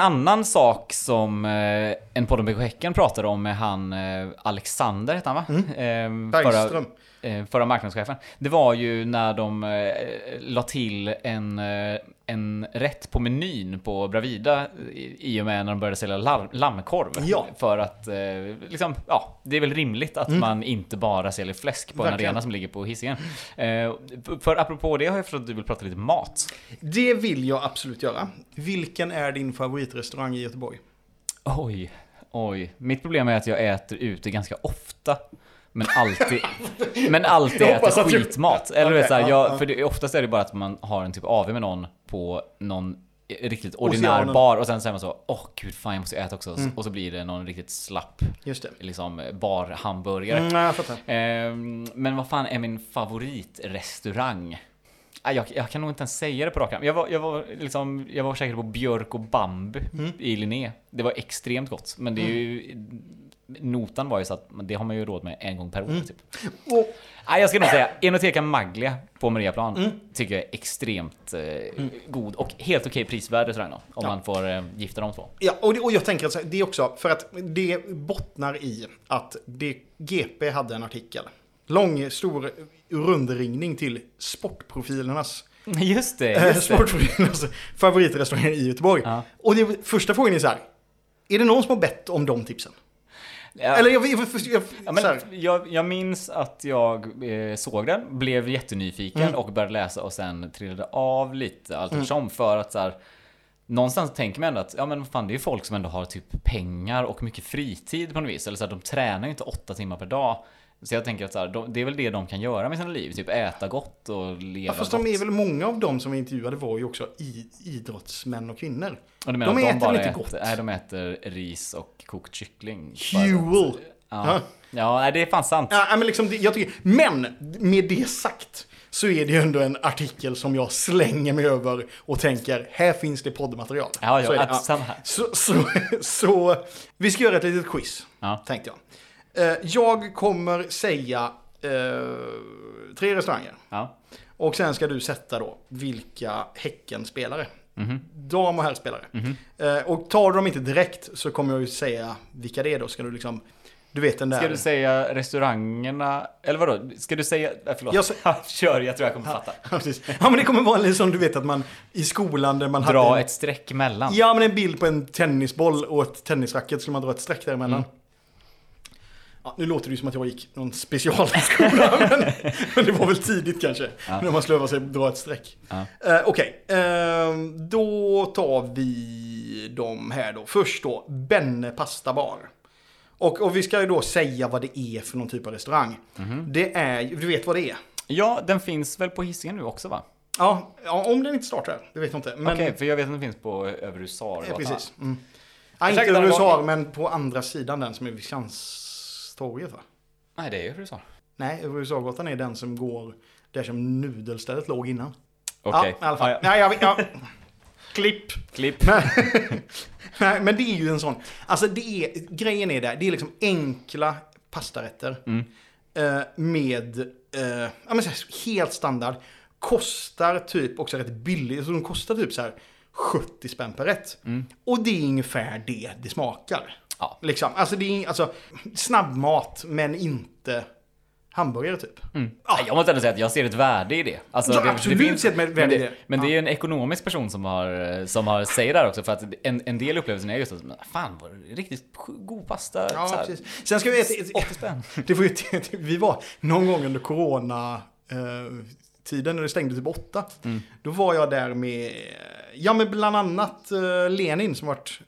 En annan sak som eh, en podd om BK Häcken pratade om med han eh, Alexander, hette han va? Mm. Bergström. eh, förra marknadschefen. Det var ju när de eh, la till en, eh, en rätt på menyn på Bravida i, och med när de började sälja lammkorv. Ja. För att, eh, liksom, ja, det är väl rimligt att man inte bara säljer fläsk på en Verkligen. arena som ligger på Hisingen. Eh, för apropå det har jag förstått att du vill prata lite mat. Det vill jag absolut göra. Vilken är din favoritrestaurang i Göteborg? Oj, oj. Mitt problem är att jag äter ute ganska ofta. Men alltid, men alltid äter skitmat. Eller vet, Okej, såhär, ja, jag, ja. för det, oftast är det bara att man har en typ AV med någon på någon riktigt ordinär bar och sen säger man så åh gud fan jag måste äta också. Mm. Och så blir det någon riktigt slapp Just det. liksom bar-hamburgare. Mm, nej, jag fattar. Ehm, men vad fan är min favoritrestaurang? Ah, Jag, jag kan nog inte ens säga det på rak arm. Jag var, jag var, liksom, jag var säker på Björk och Bambu Mm. i Linné. Det var extremt gott. Men det är ju... Notan var ju så att det har man ju råd med en gång per år Mm. typ. Och, Ah, jag ska nog säga Enoteca Maglia på Mariaplan Mm. tycker jag är extremt eh, god och helt okej prisvärd restaurang då, Om Ja. man får eh, gifta de två. ja, och, det, och jag tänker att det är också för att det bottnar i att det, GP hade en artikel. Lång, stor rundringning till sportprofilernas, Just det, eh, just sportprofilernas favoritrestauranger i Göteborg. Ja. Och det, första frågan är så här. Är det någon som har bett om de tipsen? Ja. Eller jag, jag, jag, Ja, men jag, jag minns att jag eh, såg den, blev jättenyfiken Mm. och började läsa och sen trillade av lite allt eftersom för att så här, Någonstans tänker man ändå att ja men fan det är folk som ändå har typ pengar och mycket fritid på något vis. Eller så här, de tränar ju inte åtta timmar per dag. Så jag tänker att så här, de, det är väl det de kan göra med sina liv. Typ äta gott och leva ja, fast gott. de är väl många av dem som vi intervjuade var ju också i, idrottsmän och kvinnor. och du menar de att äter bara lite äter, gott. Nej, de äter ris och kokt kyckling. Fuel! Ja, ja det är fan sant. Ja, men, liksom, jag tycker, men med det sagt så är det ju ändå en artikel som jag slänger mig över och tänker, här finns det poddmaterial. Ja, ja, så, det. här. Så, så, så vi ska göra ett litet quiz, Ja. tänkte jag. Eh, Jag kommer säga eh, tre restauranger. Ja. Och sen ska du sätta då vilka Häcken-spelare. Mhm. Dam och herrspelare. Eh, och tar du dem inte direkt så kommer jag ju säga vilka det är då. Ska du liksom, du vet den där. Ska du säga restaurangerna, eller vadå? Ska du säga, äh, förlåt. Jag sä- Kör, jag tror jag kommer fatta. Ja, precis. Ja, men det kommer vara en liksom, du vet att man i skolan där man Dra hade... en- ett streck mellan. Ja, men en bild på en tennisboll och ett tennisracket skulle man dra ett streck däremellan. Mm. Ja, nu låter det ju som att jag gick någon specialskola, men, men det var väl tidigt kanske. Ja. När man öva sig dra ett streck. Ja. Eh, Okej, ehm, då tar vi de här då. Först då, Benne Pastabar. Och, och vi ska ju då säga vad det är för någon typ av restaurang. Mhm. Det är, du vet vad det är? Ja, den finns väl på Hisingen nu också va? Ja, ja, om den inte startar, det vet jag inte. Men, Okej, för jag vet att den finns på Över Husar. Ja, precis. Mm. Ja, inte USA, var- men på andra sidan den som är vid Skanstorget va? Nej, det är Över Husar. Nej, USA-gatan är den som går där som nudelstället låg innan. Okej. Ja, i alla fall. Ja, ja. Nej, jag, vet- ja. Klipp. Klipp. Nej, men det är ju en sån. Alltså det är, grejen är där, det är liksom enkla pastarätter. Mm. Eh, med, eh, ja men här, helt standard. Kostar typ också rätt billigt. Så de kostar typ så här 70 spänn per rätt. Mm. Och det är ungefär det det smakar. Ja. Liksom. Alltså det är alltså snabbmat men inte hamburgare typ. Mm. Nej, Jag måste ändå säga att jag ser ett värde i det. Alltså, Ja, det, absolut ser ett värde men i det. det. Men det Ja. är ju en ekonomisk person som har, som har säger det här också. För att en, en del upplevelser är just att, fan vad riktigt god pasta. Ja, så här, precis. Sen ska vi veta, 80 spänn. det var ju, vi var någon gång under corona eh, tiden när det stängde typ åtta. Mm. Då var jag där med, ja men bland annat eh, Lenin som varit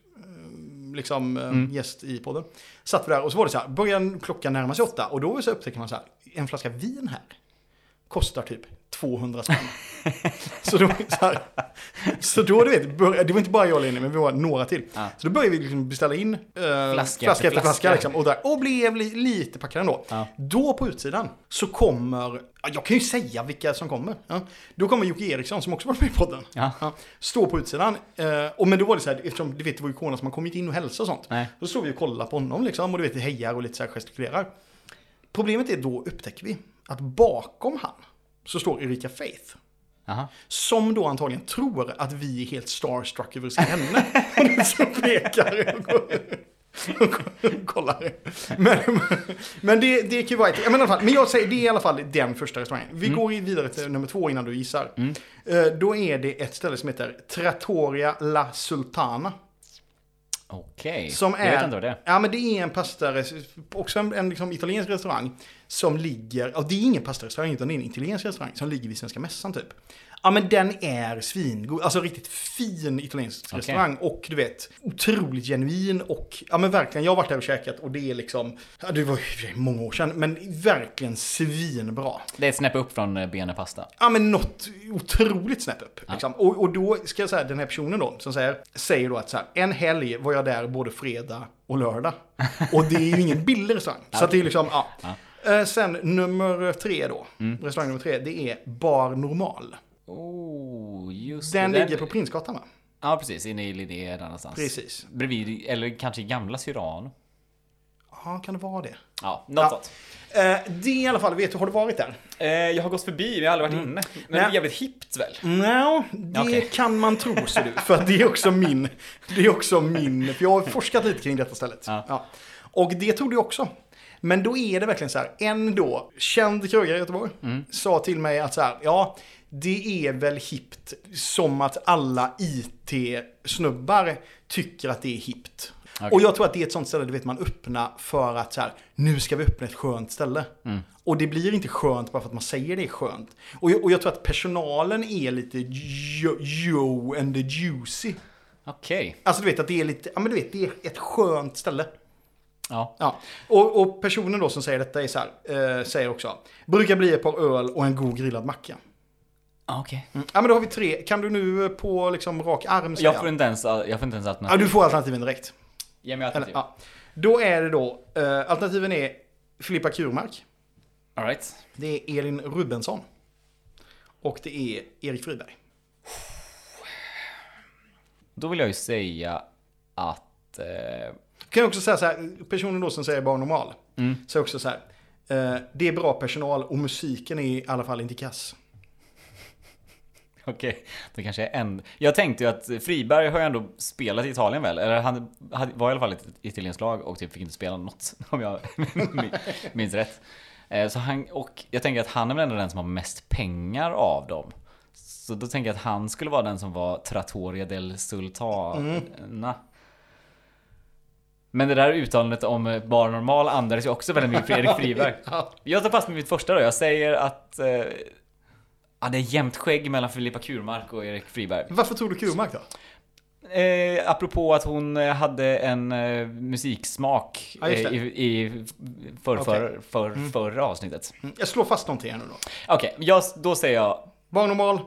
liksom eh, Mm. gäst i podden. Satt vi där och så var det så här, började klockan närma sig åtta och då så upptäcker man så här, en flaska vin här kostar typ 200 spänn. så då, så, här, så då, du vet, bör, det var inte bara jag och Lenny, men vi var några till. Ja. Så då började vi liksom beställa in eh, flaska, efter efter flaska, flaska. liksom, och, där, och blev li, lite packade ändå. Ja. Då på utsidan så kommer, ja, jag kan ju säga vilka som kommer. Ja. Då kommer Jocke Eriksson som också var med i podden. Ja. Står på utsidan. Eh, och men då var det så här, eftersom du vet det var ju corona så man kom inte in och hälsa och sånt. Nej. Då står vi och kollar på honom liksom och du vet hejar och lite så här gestikulerar. Problemet är då upptäcker vi att bakom han så står Erika Faith. Jaha. Som då antagligen tror att vi är helt starstruck över att se henne. Det så pekar och går- kollar. Men, men det, det kan ju vara ett, men, i alla fall, men jag säger, det är i alla fall den första restaurangen. Vi går vidare till nummer två innan du gissar. Eh, Då är det ett ställe som heter Trattoria La Sultana. Okej, Som jag är, vet inte vad det är. Ja, men det är en pasta, också en, en liksom italiensk restaurang som ligger, ja, det är ingen pastarestaurang utan det är en italiensk restaurang som ligger vid Svenska Mässan typ. Ja men den är svingod, alltså riktigt fin italiensk Okej. restaurang och du vet, otroligt genuin och, ja men verkligen, jag har varit där och käkat och det är liksom, ja det var många år sedan, men verkligen svinbra. Det är ett snäpp upp från eh, Bene Pasta. Ja men något otroligt snäpp upp. Liksom. Och, och då ska jag säga, den här personen då, som säger, säger då att så här, en helg var jag där både fredag och lördag. Och det är ju ingen billig restaurang. Så att det är liksom, ja. Eh, Sen nummer tre då, restaurang nummer tre, det är Bar Normal. Oh, just Den det. ligger på Prinsgatan va? Ja, precis. Inne i Lidé där någonstans. Precis. Bredvid, eller kanske gamla Cyrano. Ja, kan det vara det? Ja, något Ja. sånt. Eh, Det i alla fall, vet du, har du varit där? Eh, jag har gått förbi, men jag har aldrig varit inne. Men det är Nej. jävligt hippt väl? No, det Okej. kan man tro ser du. För det är också min, det är också min, för jag har forskat lite kring detta stället. Ja. Och det trodde jag också. Men då är det verkligen så här, en då känd krögare i Göteborg Mm. sa till mig att så här, ja, det är väl hippt som att alla IT-snubbar tycker att det är hippt. Okej. Och jag tror att det är ett sånt ställe, du vet, man öppnar för att så här, nu ska vi öppna ett skönt ställe. Mm. Och det blir inte skönt bara för att man säger det är skönt. Och jag, och jag tror att personalen är lite jo, jo and the juicy. Okej. Alltså du vet att det är lite, ja men du vet, det är ett skönt ställe. Ja. Ja. Och, och personen då som säger detta är så här, eh, säger också, brukar bli ett par öl och en god grillad macka. Ah, Okej. Mm. Ja men då har vi tre, kan du nu på liksom rak arm säga? Jag får inte ens, jag får inte ens Ja alternativ. du får alternativen direkt. Ge mig Eller, alternativ. ja. Då är det då, eh, alternativen är Filippa Kurmark, All right. det är Elin Rubensson och det är Erik Friberg. Då vill jag ju säga att... Eh, Kan jag också säga så här, personen då som säger bara normal, Mm. säger också så här, eh, det är bra personal och musiken är i alla fall inte kass. Okej, det kanske är en... Jag tänkte ju att Friberg har ju ändå spelat i Italien väl? Eller han var i alla fall i ett italienskt lag och typ fick inte spela något, om jag minns rätt. Eh, Så han, och jag tänker att han är väl ändå den som har mest pengar av dem. Så då tänker jag att han skulle vara den som var Trattoria del Sultana. Men det där uttalandet om bar normal andades ju också väldigt mycket för Erik Friberg. Ja. Jag tar fast med mitt första då. Jag säger att... Ja, det är jämnt skägg mellan Filippa Kurmark och Erik Friberg. Varför tror du Kurmark då? Eh, apropå att hon eh, hade en eh, musiksmak just eh, i, i för, Okej. för, för, förra avsnittet. Mm, Jag slår fast någonting här nu då. Okej, jag, då säger jag Bar normal,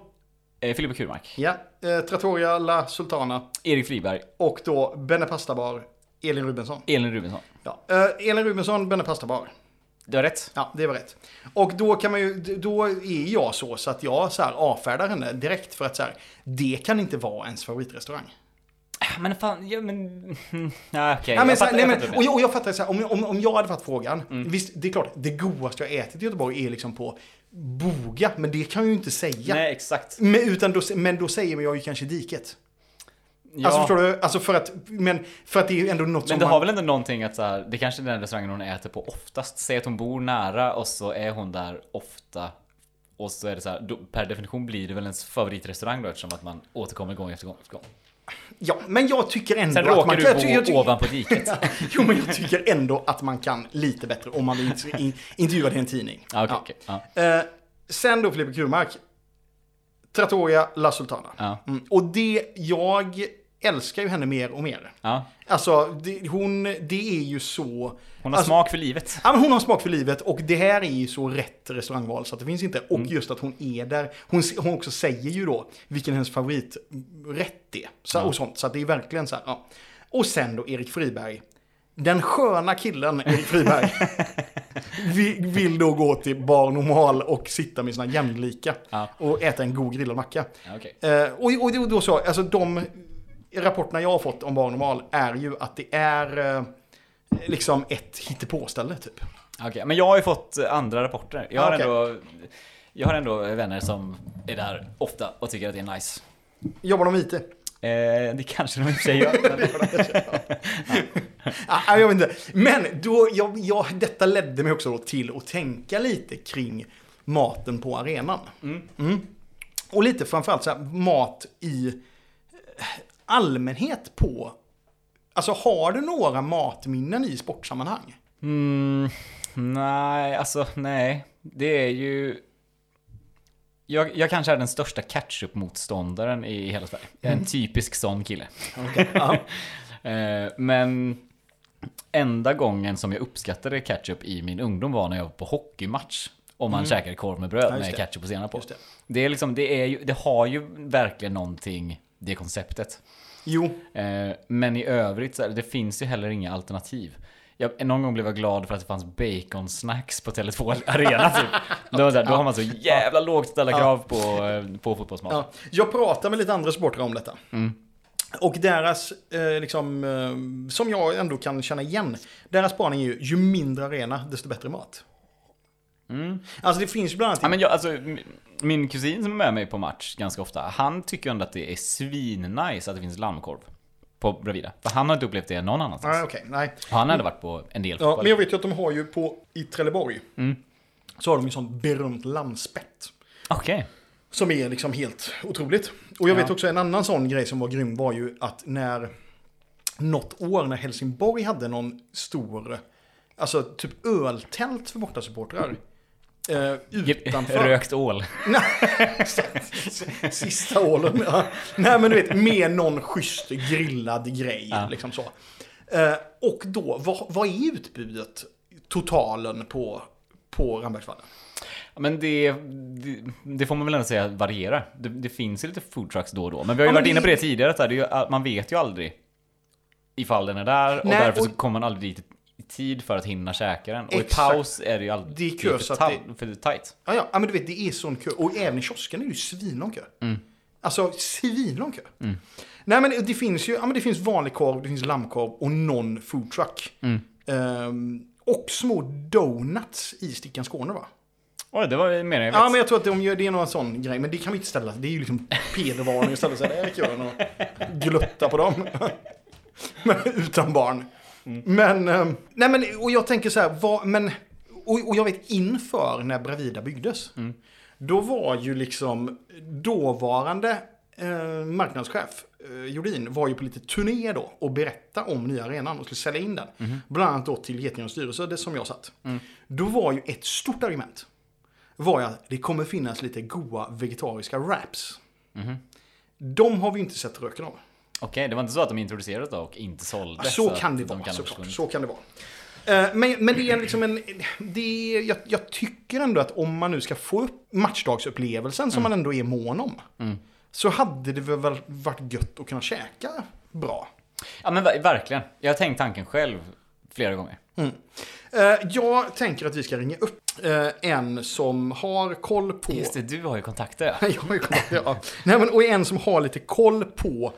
eh, Filippa Kurmark, ja. Eh, Trattoria La Sultana Erik Friberg, och då Benne Pasta Bar, Elin Rubensson. Elin Rubensson. Ja. Eh, Elin Rubensson, Benne Pasta Bar. Du har rätt. Ja, det var rätt. Och då kan man ju, då är jag så, så att jag så här avfärdar henne direkt för att så här, det kan inte vara ens favoritrestaurang. Men fan, ja, men... Okej. Ja, så här, fattar- nej, men, och, jag, och jag fattar så här, om, om, om jag hade fått frågan, Mm. visst, det är klart, det godaste jag ätit i Göteborg är liksom på Boga, men det kan jag ju inte säga. Nej, exakt. Men, utan då, men då säger jag ju kanske diket. Ja. Alltså förstår du? Alltså för att, men för att det är ju ändå något Men som det man... har väl ändå någonting att så här, det kanske är den restaurangen hon äter på oftast. Säg att hon bor nära och så är hon där ofta. Och så är det så här, då, per definition blir det väl ens favoritrestaurang då eftersom att man återkommer gång efter gång. Efter gång. Ja, men jag tycker ändå Sen att råkar man du kan... bo jag, jag, tycker- ovanpå diket. jo, men jag tycker ändå att man kan lite bättre om man vill in- in- intervjua det i en tidning. Ja, okej, Ja. okej. Ja. Eh, sen då Filippa Kurmark. Trattoria La Sultana. Ja. Mm. Och det jag älskar ju henne mer och mer. Ja. Alltså, det, hon, det är ju så... Hon har alltså, smak för livet. Ja, men hon har smak för livet och det här är ju så rätt restaurangval så att det finns inte. Och just att hon är där. Hon, hon också säger ju då vilken hennes favoriträtt är. Så, Och sånt. Så att det är verkligen så här. Ja. Och sen då Erik Friberg. Den sköna killen Erik Friberg. vi- vill då gå till Bar Normal och sitta med sina jämlika. Ja. Och äta en god grillad macka. Ja, okej. Eh, och, och då så, alltså de rapporterna jag har fått om Bar Normal är ju att det är eh, liksom ett hittepåställe typ. Okej, men jag har ju fått eh, andra rapporter. Jag har, Ah, okej. ändå, jag har ändå vänner som är där ofta och tycker att det är nice. Jobbar de IT? Eh, det kanske de i och för sig gör. men- Ah, jag vet inte. Men då, jag, jag, detta ledde mig också till att tänka lite kring maten på arenan. Mm. Och lite framförallt så här, mat i eh, allmänhet på... Alltså har du några matminnen i sportsammanhang? Mm, nej, alltså nej. Det är ju... Jag, jag kanske är den största ketchup-motståndaren i hela Sverige. Jag är en typisk sån kille. Ja. Eh, Men enda gången som jag uppskattade ketchup i min ungdom var när jag var på hockeymatch. Om man käkade korv med bröd Mm. Ja, med ketchup och senap på. Det. Det, är liksom, det, är ju, det har ju verkligen någonting, det konceptet. Jo, Eh, Men i övrigt, så här, det finns ju heller inga alternativ. Jag, någon gång blev jag glad för att det fanns bacon-snacks på Tele2 Arena typ. Då, här, då har man så jävla lågt ställda krav på, eh, på fotbollsmat. Ja, jag pratar med lite andra supportrar om detta. Och deras, eh, liksom, eh, som jag ändå kan känna igen, deras spaning är ju, ju mindre arena, desto bättre mat. Alltså det finns ju bland annat... Ja, men jag, alltså, min kusin som är med mig på match ganska ofta, han tycker ändå att det är svinnice att det finns lammkorv på Bravida. För han har inte upplevt det någon annanstans. Nej, okej, nej. Och han hade varit på en del Ja, men jag vet ju att de har ju på, i Trelleborg, så har de ju sånt berömt lammspett. Okej. Som är liksom helt otroligt. Och jag Ja. vet också en annan sån grej som var grym var ju att när något år när Helsingborg hade någon stor, alltså typ öltält för bortasupportrar. Eh, utanför. Rökt ål. Sista ålen. Ja. Nej men du vet, med någon schysst grillad grej. Ja. Liksom så. Eh, och då, vad, vad är utbudet, totalen på, på Rambergsvallen? Ja, Men det, det, det får man väl ändå säga varierar. Det, det finns ju lite food trucks då och då. Men vi har ju varit inne på det- tidigare, att man vet ju aldrig ifall den är där. Och Nej, därför så och- kommer man aldrig dit i tid för att hinna käka den. Och i Exakt. paus är det ju aldrig Det är kö, för, så ta- för tight. Ja, ja, men du vet, det är sån kö. Och även i kiosken är det ju svinlång kö. Alltså, svinlång kö. Nej, men det finns ju, ja men det finns vanlig korv, det finns lammkorv och någon food truck. Ehm, och små donuts i Stickan Skåne va? Oj, det var mer än jag vet. Ja, men jag tror att de gör, det är någon sån grej. Men det kan vi inte ställa. Det är ju liksom pedervarning ställa sig där i kön och glutta på dem. men, utan barn. Men, ehm, nej men, och jag tänker så här, vad, men, och, och jag vet inför när Bravida byggdes. Då var ju liksom dåvarande eh, marknadschef eh, Jordin var ju på lite turné då och berätta om nya arenan och skulle sälja in den. Bland annat då till Getingens styrelse, det som jag satt. Då var ju ett stort argument var ju att det kommer finnas lite goa vegetariska wraps. De har vi inte sett röken av. Okej, det var inte så att de introducerade det och inte sålde. Så att kan det de vara kan såklart. Så kan det vara. Men, men det är liksom en... Det är, jag, jag tycker ändå att om man nu ska få upp matchdagsupplevelsen som man ändå är mån om. Så hade det väl varit gött att kunna käka bra. Ja men ver- verkligen. Jag har tänkt tanken själv flera gånger. Eh, Jag tänker att vi ska ringa upp eh, en som har koll på... Just det, du har ju kontakter ja. Jag har ju kommit, ja. Nej, men, och en som har lite koll på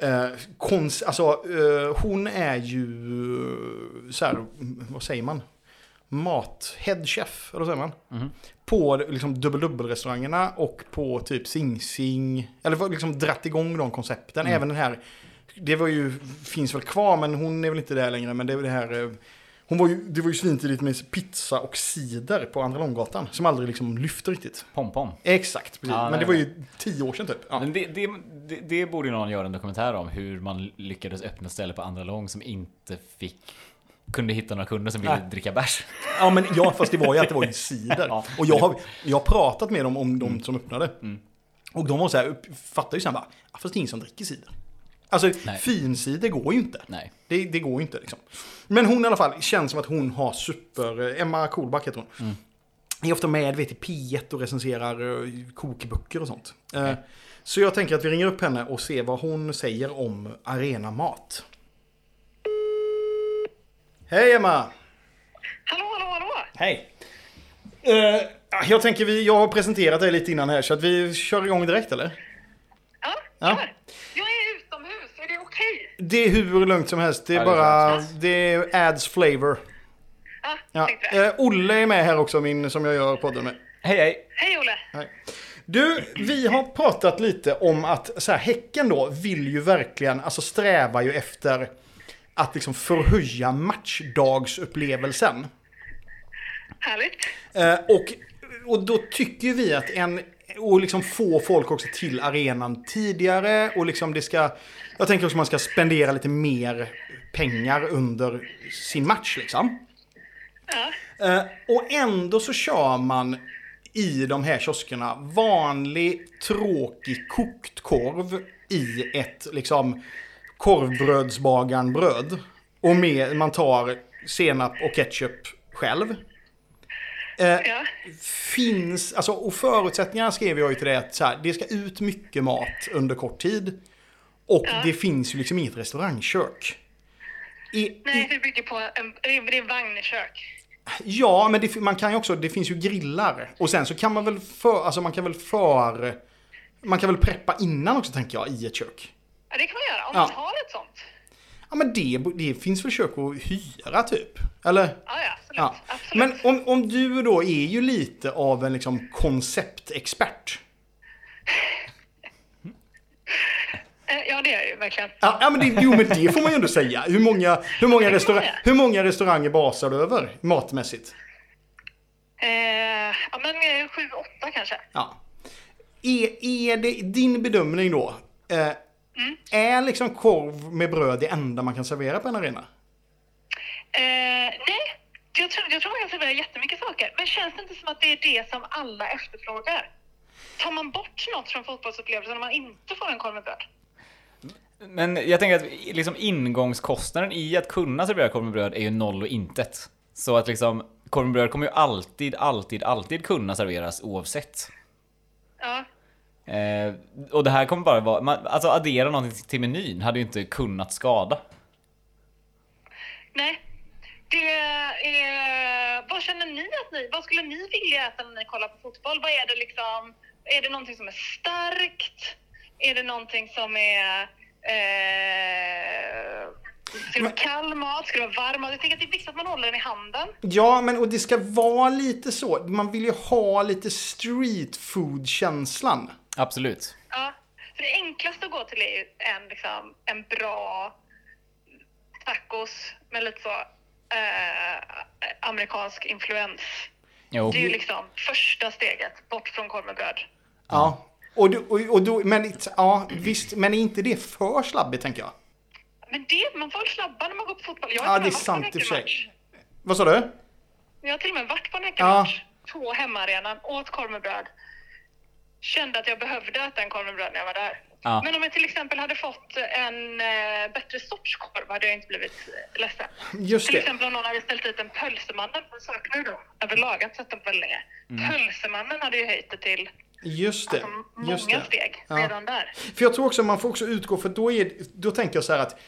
eh, konst, alltså eh, hon är ju eh, så här, vad säger man? Mat, head chef, eller vad säger man? På liksom dubbel-dubbel-restaurangerna och på typ Sing Sing, eller liksom dratt igång de koncepten. Även den här, det var ju, finns väl kvar men hon är väl inte där längre, men det är väl det här eh, hon var ju, det var ju svintidigt med pizza och cider på Andra Långgatan som aldrig liksom lyfte riktigt. Pom-pom. Exakt, precis. Ja, men det var ju tio år sedan typ. Ja. Men det, det, det, det borde ju någon göra en dokumentär om hur man lyckades öppna ställe på andra lång som inte fick kunde hitta några kunder som ville Nej. dricka bärs. ja, men ja, fast det var ju att det var ju cider. Ja. Och jag har, jag har pratat med dem om de som öppnade. Och de var så här, fattar ju sen bara, ja, fast det är ingen som dricker cider. Alltså Nej. finsidor går ju inte. Nej. Det, det går ju inte liksom. Men hon i alla fall känns som att hon har super... eh, Emma Kolback heter hon. Mm. Är ofta med vet, i P1 och recenserar eh, kokböcker och sånt. Eh, Så jag tänker att vi ringer upp henne och ser vad hon säger om arenamat. Hej Emma! Hallå, hallå, hallå! Hej! Eh, jag tänker vi, jag har presenterat dig lite innan här så att vi kör igång direkt eller? Ja, Ja. kör! Jag är utomhus, är det okej? Det är hur lugnt som helst. Det är Ja, det är bara, adds flavor. Ja, Ja. Eh, Olle är med här också, min, som jag gör podden med. Hej hej! Hej Olle! Nej. Du, vi har pratat lite om att så här, Häcken då vill ju verkligen, alltså strävar ju efter att liksom förhöja matchdagsupplevelsen. Härligt. Eh, och, och då tycker vi att en, och liksom få folk också till arenan tidigare och liksom det ska, jag tänker också att man ska spendera lite mer pengar under sin match liksom. Ja, Eh, och ändå så kör man i de här kioskerna vanlig tråkig kokt korv i ett liksom korvbrödsbagarnbröd. Och med, man tar senap och ketchup själv. Eh, ja. finns, alltså, och förutsättningarna skrev jag ju till det att så här, det ska ut mycket mat under kort tid. Och Ja. det finns ju liksom inget restaurangkök. I, Nej, det bygger på en, är vagnkök. ja, men det, man kan ju också, det finns ju grillar. Och sen så kan man väl för, alltså man kan väl för, man kan väl preppa innan också tänker jag i ett kök. Ja, det kan man göra om Ja. man har ett sånt. Ja men det, det finns kök att hyra typ? Eller? Ja, ja, absolut. Ja. absolut. Men om, om du då är ju lite av en liksom konceptexpert. Eh, Ja, det är det ju verkligen. Ja, men det, jo men det får man ju ändå säga. Hur många, hur många, restaurang, hur många restauranger basar du över matmässigt? Eh, ja, men sju, åtta kanske. Ja. Är, är det din bedömning då? Eh, Mm. Är liksom korv med bröd det enda man kan servera på en arena? Eh, nej, jag tror, jag tror man kan servera jättemycket saker. Men känns det inte som att det är det som alla efterfrågar? Tar man bort något från fotbollsupplevelsen om man inte får en korv med bröd? Men jag tänker att liksom ingångskostnaden i att kunna servera korv med bröd är ju noll och intet. Så att liksom korv med bröd kommer ju alltid, alltid, alltid kunna serveras oavsett. Ja, Eh, och det här kommer bara vara, man, alltså addera någonting till menyn hade ju inte kunnat skada. nej. Det är... Vad känner ni att ni... Vad skulle ni vilja äta när ni kollar på fotboll? Vad är det liksom... Är det någonting som är starkt? Är det någonting som är... Eh, ska det vara kall mat? Ska det vara varm mat? Jag tänker att det är viktigt att man håller den i handen. Ja, men och det ska vara lite så. Man vill ju ha lite street food-känslan. Absolut. Ja, för det enklaste att gå till är ju en, liksom, en bra tacos med lite så eh, amerikansk influens. Jo. Det är ju liksom första steget bort från korv med bröd. Ja. Och, då- och, och då, men ja, visst, men är inte det för slabbigt tänker jag? Men det, man får väl slabba när man går på fotboll. Jag Ja, har det är sant i och för sig. Vad sa du? Jag har till och med varit på en Häckenmatch på hemmaarenan, åt korv med bröd. Kände att jag behövde äta en korv med bröd när jag var där. Ja. Men om jag till exempel hade fått en eh, bättre sorts korv hade jag inte blivit ledsen. Just Till det. exempel om någon hade ställt dit en pölsemannen, jag saknar ju dem överlag, inte sett dem väldigt länge. Pölsemannen hade ju höjt det till Just det. alltså, Just många det. steg Ja. redan där. För jag tror också man får också utgå, för då, är, då tänker jag så här att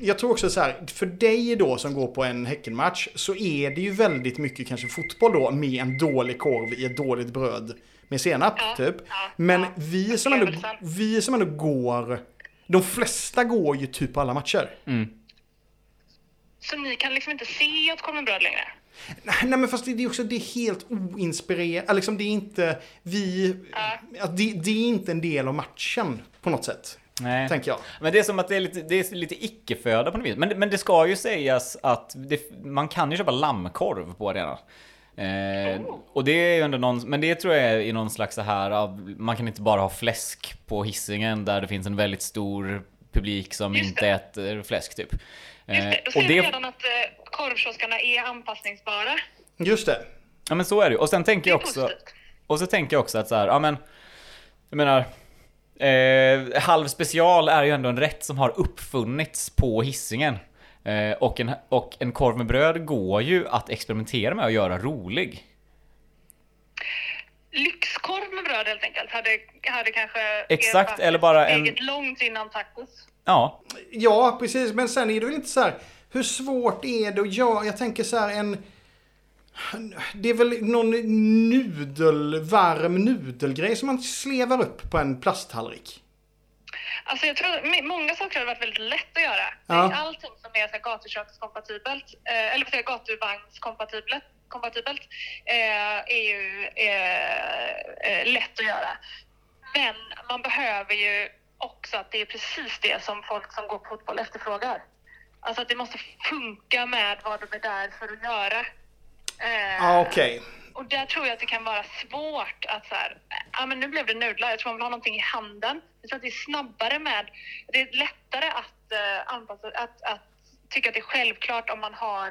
jag tror också så här, för dig då som går på en Häckenmatch så är det ju väldigt mycket kanske fotboll då med en dålig korv i ett dåligt bröd med senap Ja, typ. ja, Men ja. vi, som ändå, vi som ändå går, de flesta går ju typ på alla matcher. Så ni kan liksom inte se korv med bröd längre? Nej men fast det det är också det är helt oinspirerat. Liksom det är inte vi... Att det, det är inte en del av matchen på något sätt. Nej. Tänker jag. Men det är som att det är lite, det är lite icke-föda på något vis. Men, men det ska ju sägas att det, man kan ju köpa lammkorv på arenan. Eh, och det är ju ändå någon, men det tror jag är i någon slags så här av, man kan inte bara ha fläsk på hissingen där det finns en väldigt stor publik som Just inte det. äter fläsk typ. Just det, Eh, då ser och vi det, redan att eh, korvkioskarna är anpassningsbara. Just det. ja men så är det ju. Och sen tänker jag också, positivt. och så tänker jag också att så här, ja men, jag menar, Eh, halv special är ju ändå en rätt som har uppfunnits på hissingen. Eh, och, en, och en korv med bröd går ju att experimentera med och göra rolig. Lyxkorv med bröd helt enkelt hade, hade kanske Exakt, eller bara en- steget långt innan tacos. Ja, Ja, precis. Men sen är det väl inte så här. Hur svårt är det att göra? Jag tänker så här en... Det är väl någon nudel, varm nudelgrej som man slevar upp på en plasttallrik. Alltså jag tror många saker hade varit väldigt lätt att göra. Ja. Allting som är gatukökskompatibelt, eh, eller gatuvagnskompatibelt kompatibelt, eh, är ju eh, eh, lätt att göra. Men man behöver ju också att det är precis det som folk som går på fotboll efterfrågar. Alltså att det måste funka med vad de är där för att göra. Eh, Ja, okej och där tror jag att det kan vara svårt att så här, ja men nu blev det nudlar, jag tror man vill ha någonting i handen. Jag tror att det är snabbare med, det är lättare att uh, anpassa, att, att tycka att det är självklart om man har,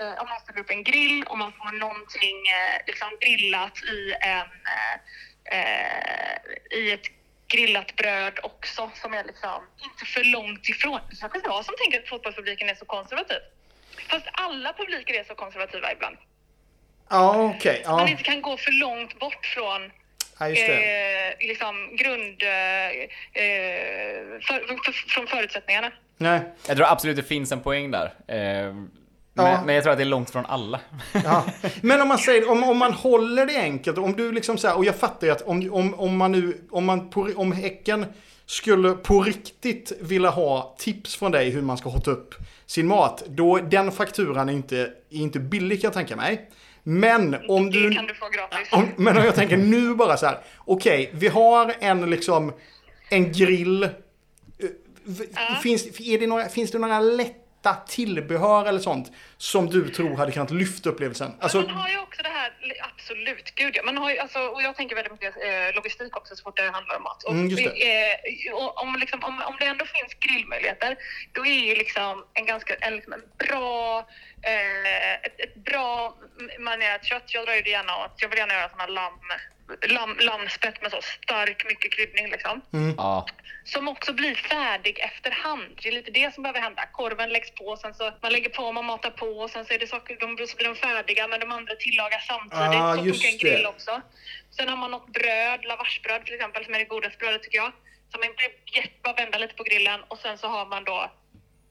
eh, om man ställer upp en grill och man får någonting eh, liksom grillat i en, eh, eh, i ett grillat bröd också som är liksom inte för långt ifrån. Det är kanske jag som tänker att fotbollspubliken är så konservativ. Fast alla publiker är så konservativa ibland Ja, okej. man Ja. inte kan gå för långt bort från ja, just det. eh, liksom grund... Eh, eh, för, för, från förutsättningarna. Nej. jag tror absolut det finns en poäng där. Eh, Ja. men, men jag tror att det är långt från alla. Ja. Men om man säger, om, om man håller det enkelt, om du liksom så här, och jag fattar ju att om, om, om man nu, om man på, om Häcken skulle på riktigt vilja ha tips från dig hur man ska hotta upp sin mat, då den fakturan är inte, är inte billig kan jag tänka mig. Men om Det du... kan du få gratis. Om, men om jag tänker nu bara så här, okej, vi har en liksom, en grill. Eh, v- Finns, är det några, finns det några lätta tillbehör eller sånt som du tror hade kunnat lyfta upplevelsen? Alltså, Men man har ju också det här, absolut, gud ja. Man har ju, alltså, och jag tänker väldigt mycket eh, logistik också så fort det handlar om mat. Och, Mm, just eh, och om, liksom, om, om det ändå finns grillmöjligheter, då är ju liksom en ganska en, liksom en bra, eh, ett, ett bra marinerat kött. Jag drar ju det gärna åt, jag vill gärna göra såna lamm, lam, lammspett med så stark, mycket kryddning liksom. Ja. Som också blir färdig efterhand. Det är lite det som behöver hända. Korven läggs på, sen så man lägger på, man matar på och sen så, är det saker, de, så blir de färdiga men de andra tillagas samtidigt. Ah, så funkar en grill det. också. Sen har man något bröd, lavachebröd till exempel, som är det godaste brödet tycker jag. Som man bara vända lite på grillen och sen så har man då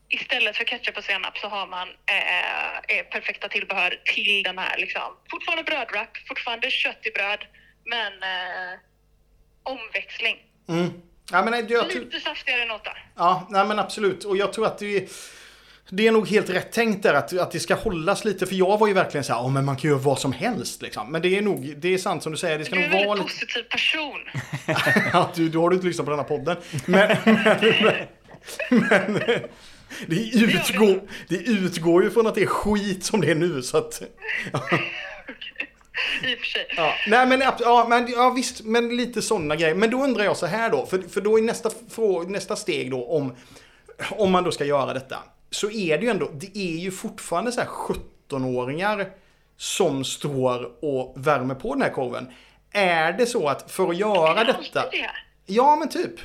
Istället för ketchup och senap så har man eh, eh, perfekta tillbehör till den här liksom. Fortfarande brödwrap, fortfarande kött i bröd, men eh, omväxling. mm. ja, men jag, Lite saftigare nota. ja, nej, men absolut. Och jag tror att det är, det är nog helt rätt tänkt där att, att det ska hållas lite. För jag var ju verkligen så här, oh, men man kan göra vad som helst liksom. Men det är nog, det är sant som du säger, det ska Du är en väldigt positiv person. Ja, du, då har du inte lyssnat på denna podden. Men, men, men det, utgår, det utgår ju från att det är skit som det är nu. Så att, I och för sig. ja. Nej men, ja, men ja, visst, men lite sådana grejer. Men då undrar jag så här då, för, för då är nästa, frå- nästa steg då om, om man då ska göra detta. Så är det ju ändå, det är ju fortfarande så här 17-åringar som står och värmer på den här korven. Är det så att för att göra Det detta... det. Ja, men typ.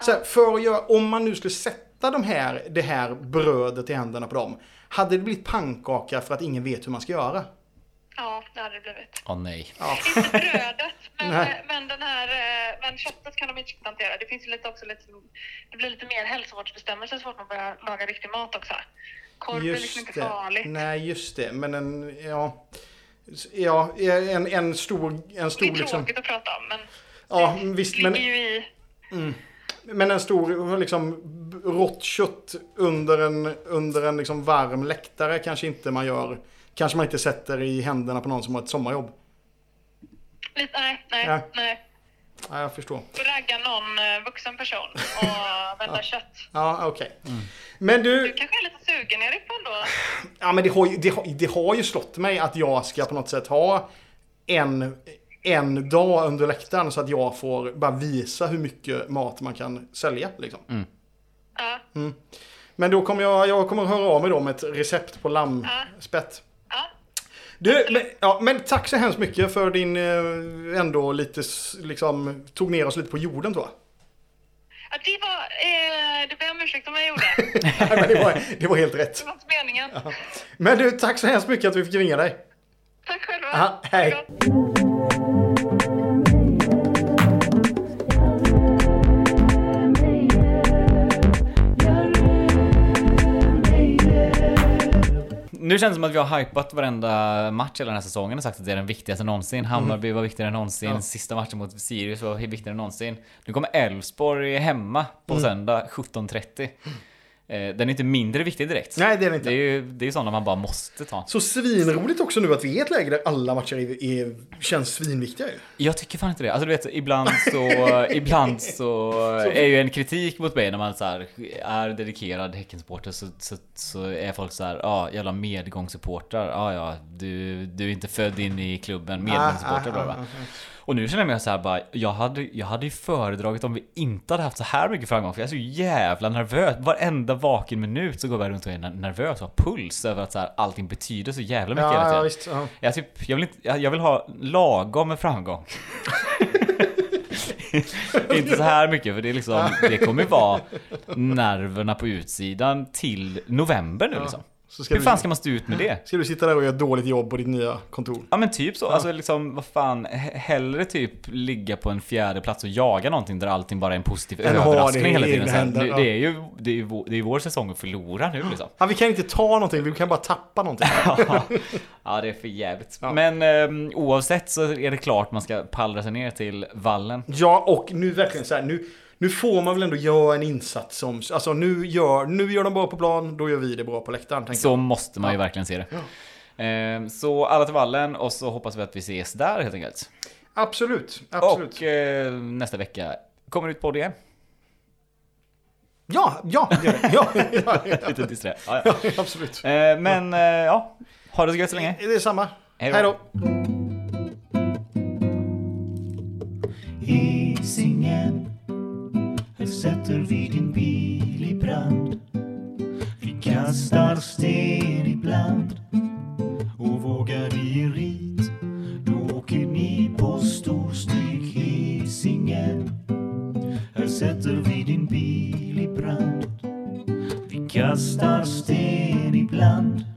Så här, för att göra, om man nu skulle sätta de här, det här brödet i händerna på dem. Hade det blivit pannkaka för att ingen vet hur man ska göra? Ja, det hade det blivit. Åh nej. Inte brödet, men, Nej. men, den här, eh, men köttet kan de inte hantera. Det finns ju lite också lite, det blir lite mer hälsovårdsbestämmelser så fort man börjar laga riktig mat också. Korv är liksom inte farligt. Nej, just det. Men en, ja. Ja, en, en stor, en Det stor är liksom. tråkigt att prata om, men Ja, det visst. ligger Men, ju i... men en stor liksom rått kött under en, under en liksom varm läktare kanske inte man gör. Kanske man inte sätter i händerna på någon som har ett sommarjobb. Nej, nej, Ja. nej. Ja, jag förstår. Ragga någon eh, vuxen person och vända kött. Ja, okej. Men du, Du kanske är lite sugen Erik på ändå? Ja, men det har, ju, det, har, det har ju slått mig att jag ska på något sätt ha en, en dag under läktaren så att jag får bara visa hur mycket mat man kan sälja. Liksom. Ja. Men då kommer jag, jag kommer höra av mig då med ett recept på lammspett. ja. Du, men, ja, men tack så hemskt mycket för din eh, ändå lite, liksom, tog ner oss lite på jorden tror jag. Ja, det var... Eh, det ber jag om ursäkt om jag gjorde. Nej, det, var, det var helt rätt. Det var inte meningen. Men du, tack så hemskt mycket att vi fick ringa dig. Tack själva. Ja, hej. Nu känns det som att vi har hypat varenda match hela den här säsongen och sagt att det är den viktigaste någonsin. Hammarby var viktigare än någonsin. Ja. Sista matchen mot Sirius var viktigare än någonsin. Nu kommer Elfsborg hemma på söndag 17.30. Eh, Den är inte mindre viktig direkt. Nej, det är det inte. Det är ju det är sådana man bara måste ta. Så svinroligt också nu att vi är i ett läge där alla matcher är, är, känns svinviktiga ju. Jag tycker fan inte det. Alltså du vet, ibland så, ibland så är ju en kritik mot mig när man så här, är dedikerad Häckensupporter så, så, så är folk så här, ja ah, jävla medgångssupportrar. Ja ah, ja, du, du är inte född in i klubben, medgångssupporter. bla, bla. Och nu känner jag mig så här bara, jag hade, jag hade ju föredragit om vi inte hade haft så här mycket framgång för jag är så jävla nervös. Varenda vaken minut så går jag runt och är nervös och har puls över att så här, allting betyder så jävla mycket hela Ja, tiden. ja, visst. Ja. Jag, typ, jag, vill inte, jag, jag vill ha lagom med framgång. inte så här mycket för det är liksom, det kommer ju vara nerverna på utsidan till november nu liksom. Hur du, fan ska man stå ut med det? ska du sitta där och göra ett dåligt jobb på ditt nya kontor? Ja men typ så, alltså liksom vad fan, he- hellre typ ligga på en fjärde plats och jaga någonting där allting bara är en positiv Än överraskning hela tiden. här, händer, det, ja. det är ju det är, ju vår, det är vår säsong att förlora nu liksom. Ja, vi kan inte ta någonting, vi kan bara tappa någonting. ja det är för jävligt. Men ehm, oavsett så är det klart man ska pallra sig ner till vallen. Ja, och nu verkligen så här, nu, nu får man väl ändå göra en insats som, alltså nu gör, nu gör de bra på plan, då gör vi det bra på läktaren. Så måste man ju verkligen se det. Ehm, Så alla till vallen och så hoppas vi att vi ses där helt enkelt. jag. Absolut, absolut. Och eh, nästa vecka kommer ut podd igen. Ja, ja, det det. ja, ja, ja, Lite disträ. Ja, ja. ja, absolut. Eh, Men eh, ja, ha det så gött så länge. Det är samma. Hej då. Sätter vi din bil i brand. Vi kastar sten ibland och vågar vi rit. Då åker ni på storstryk Hisingen. Här sätter vi din bil i brand. Vi kastar sten ibland.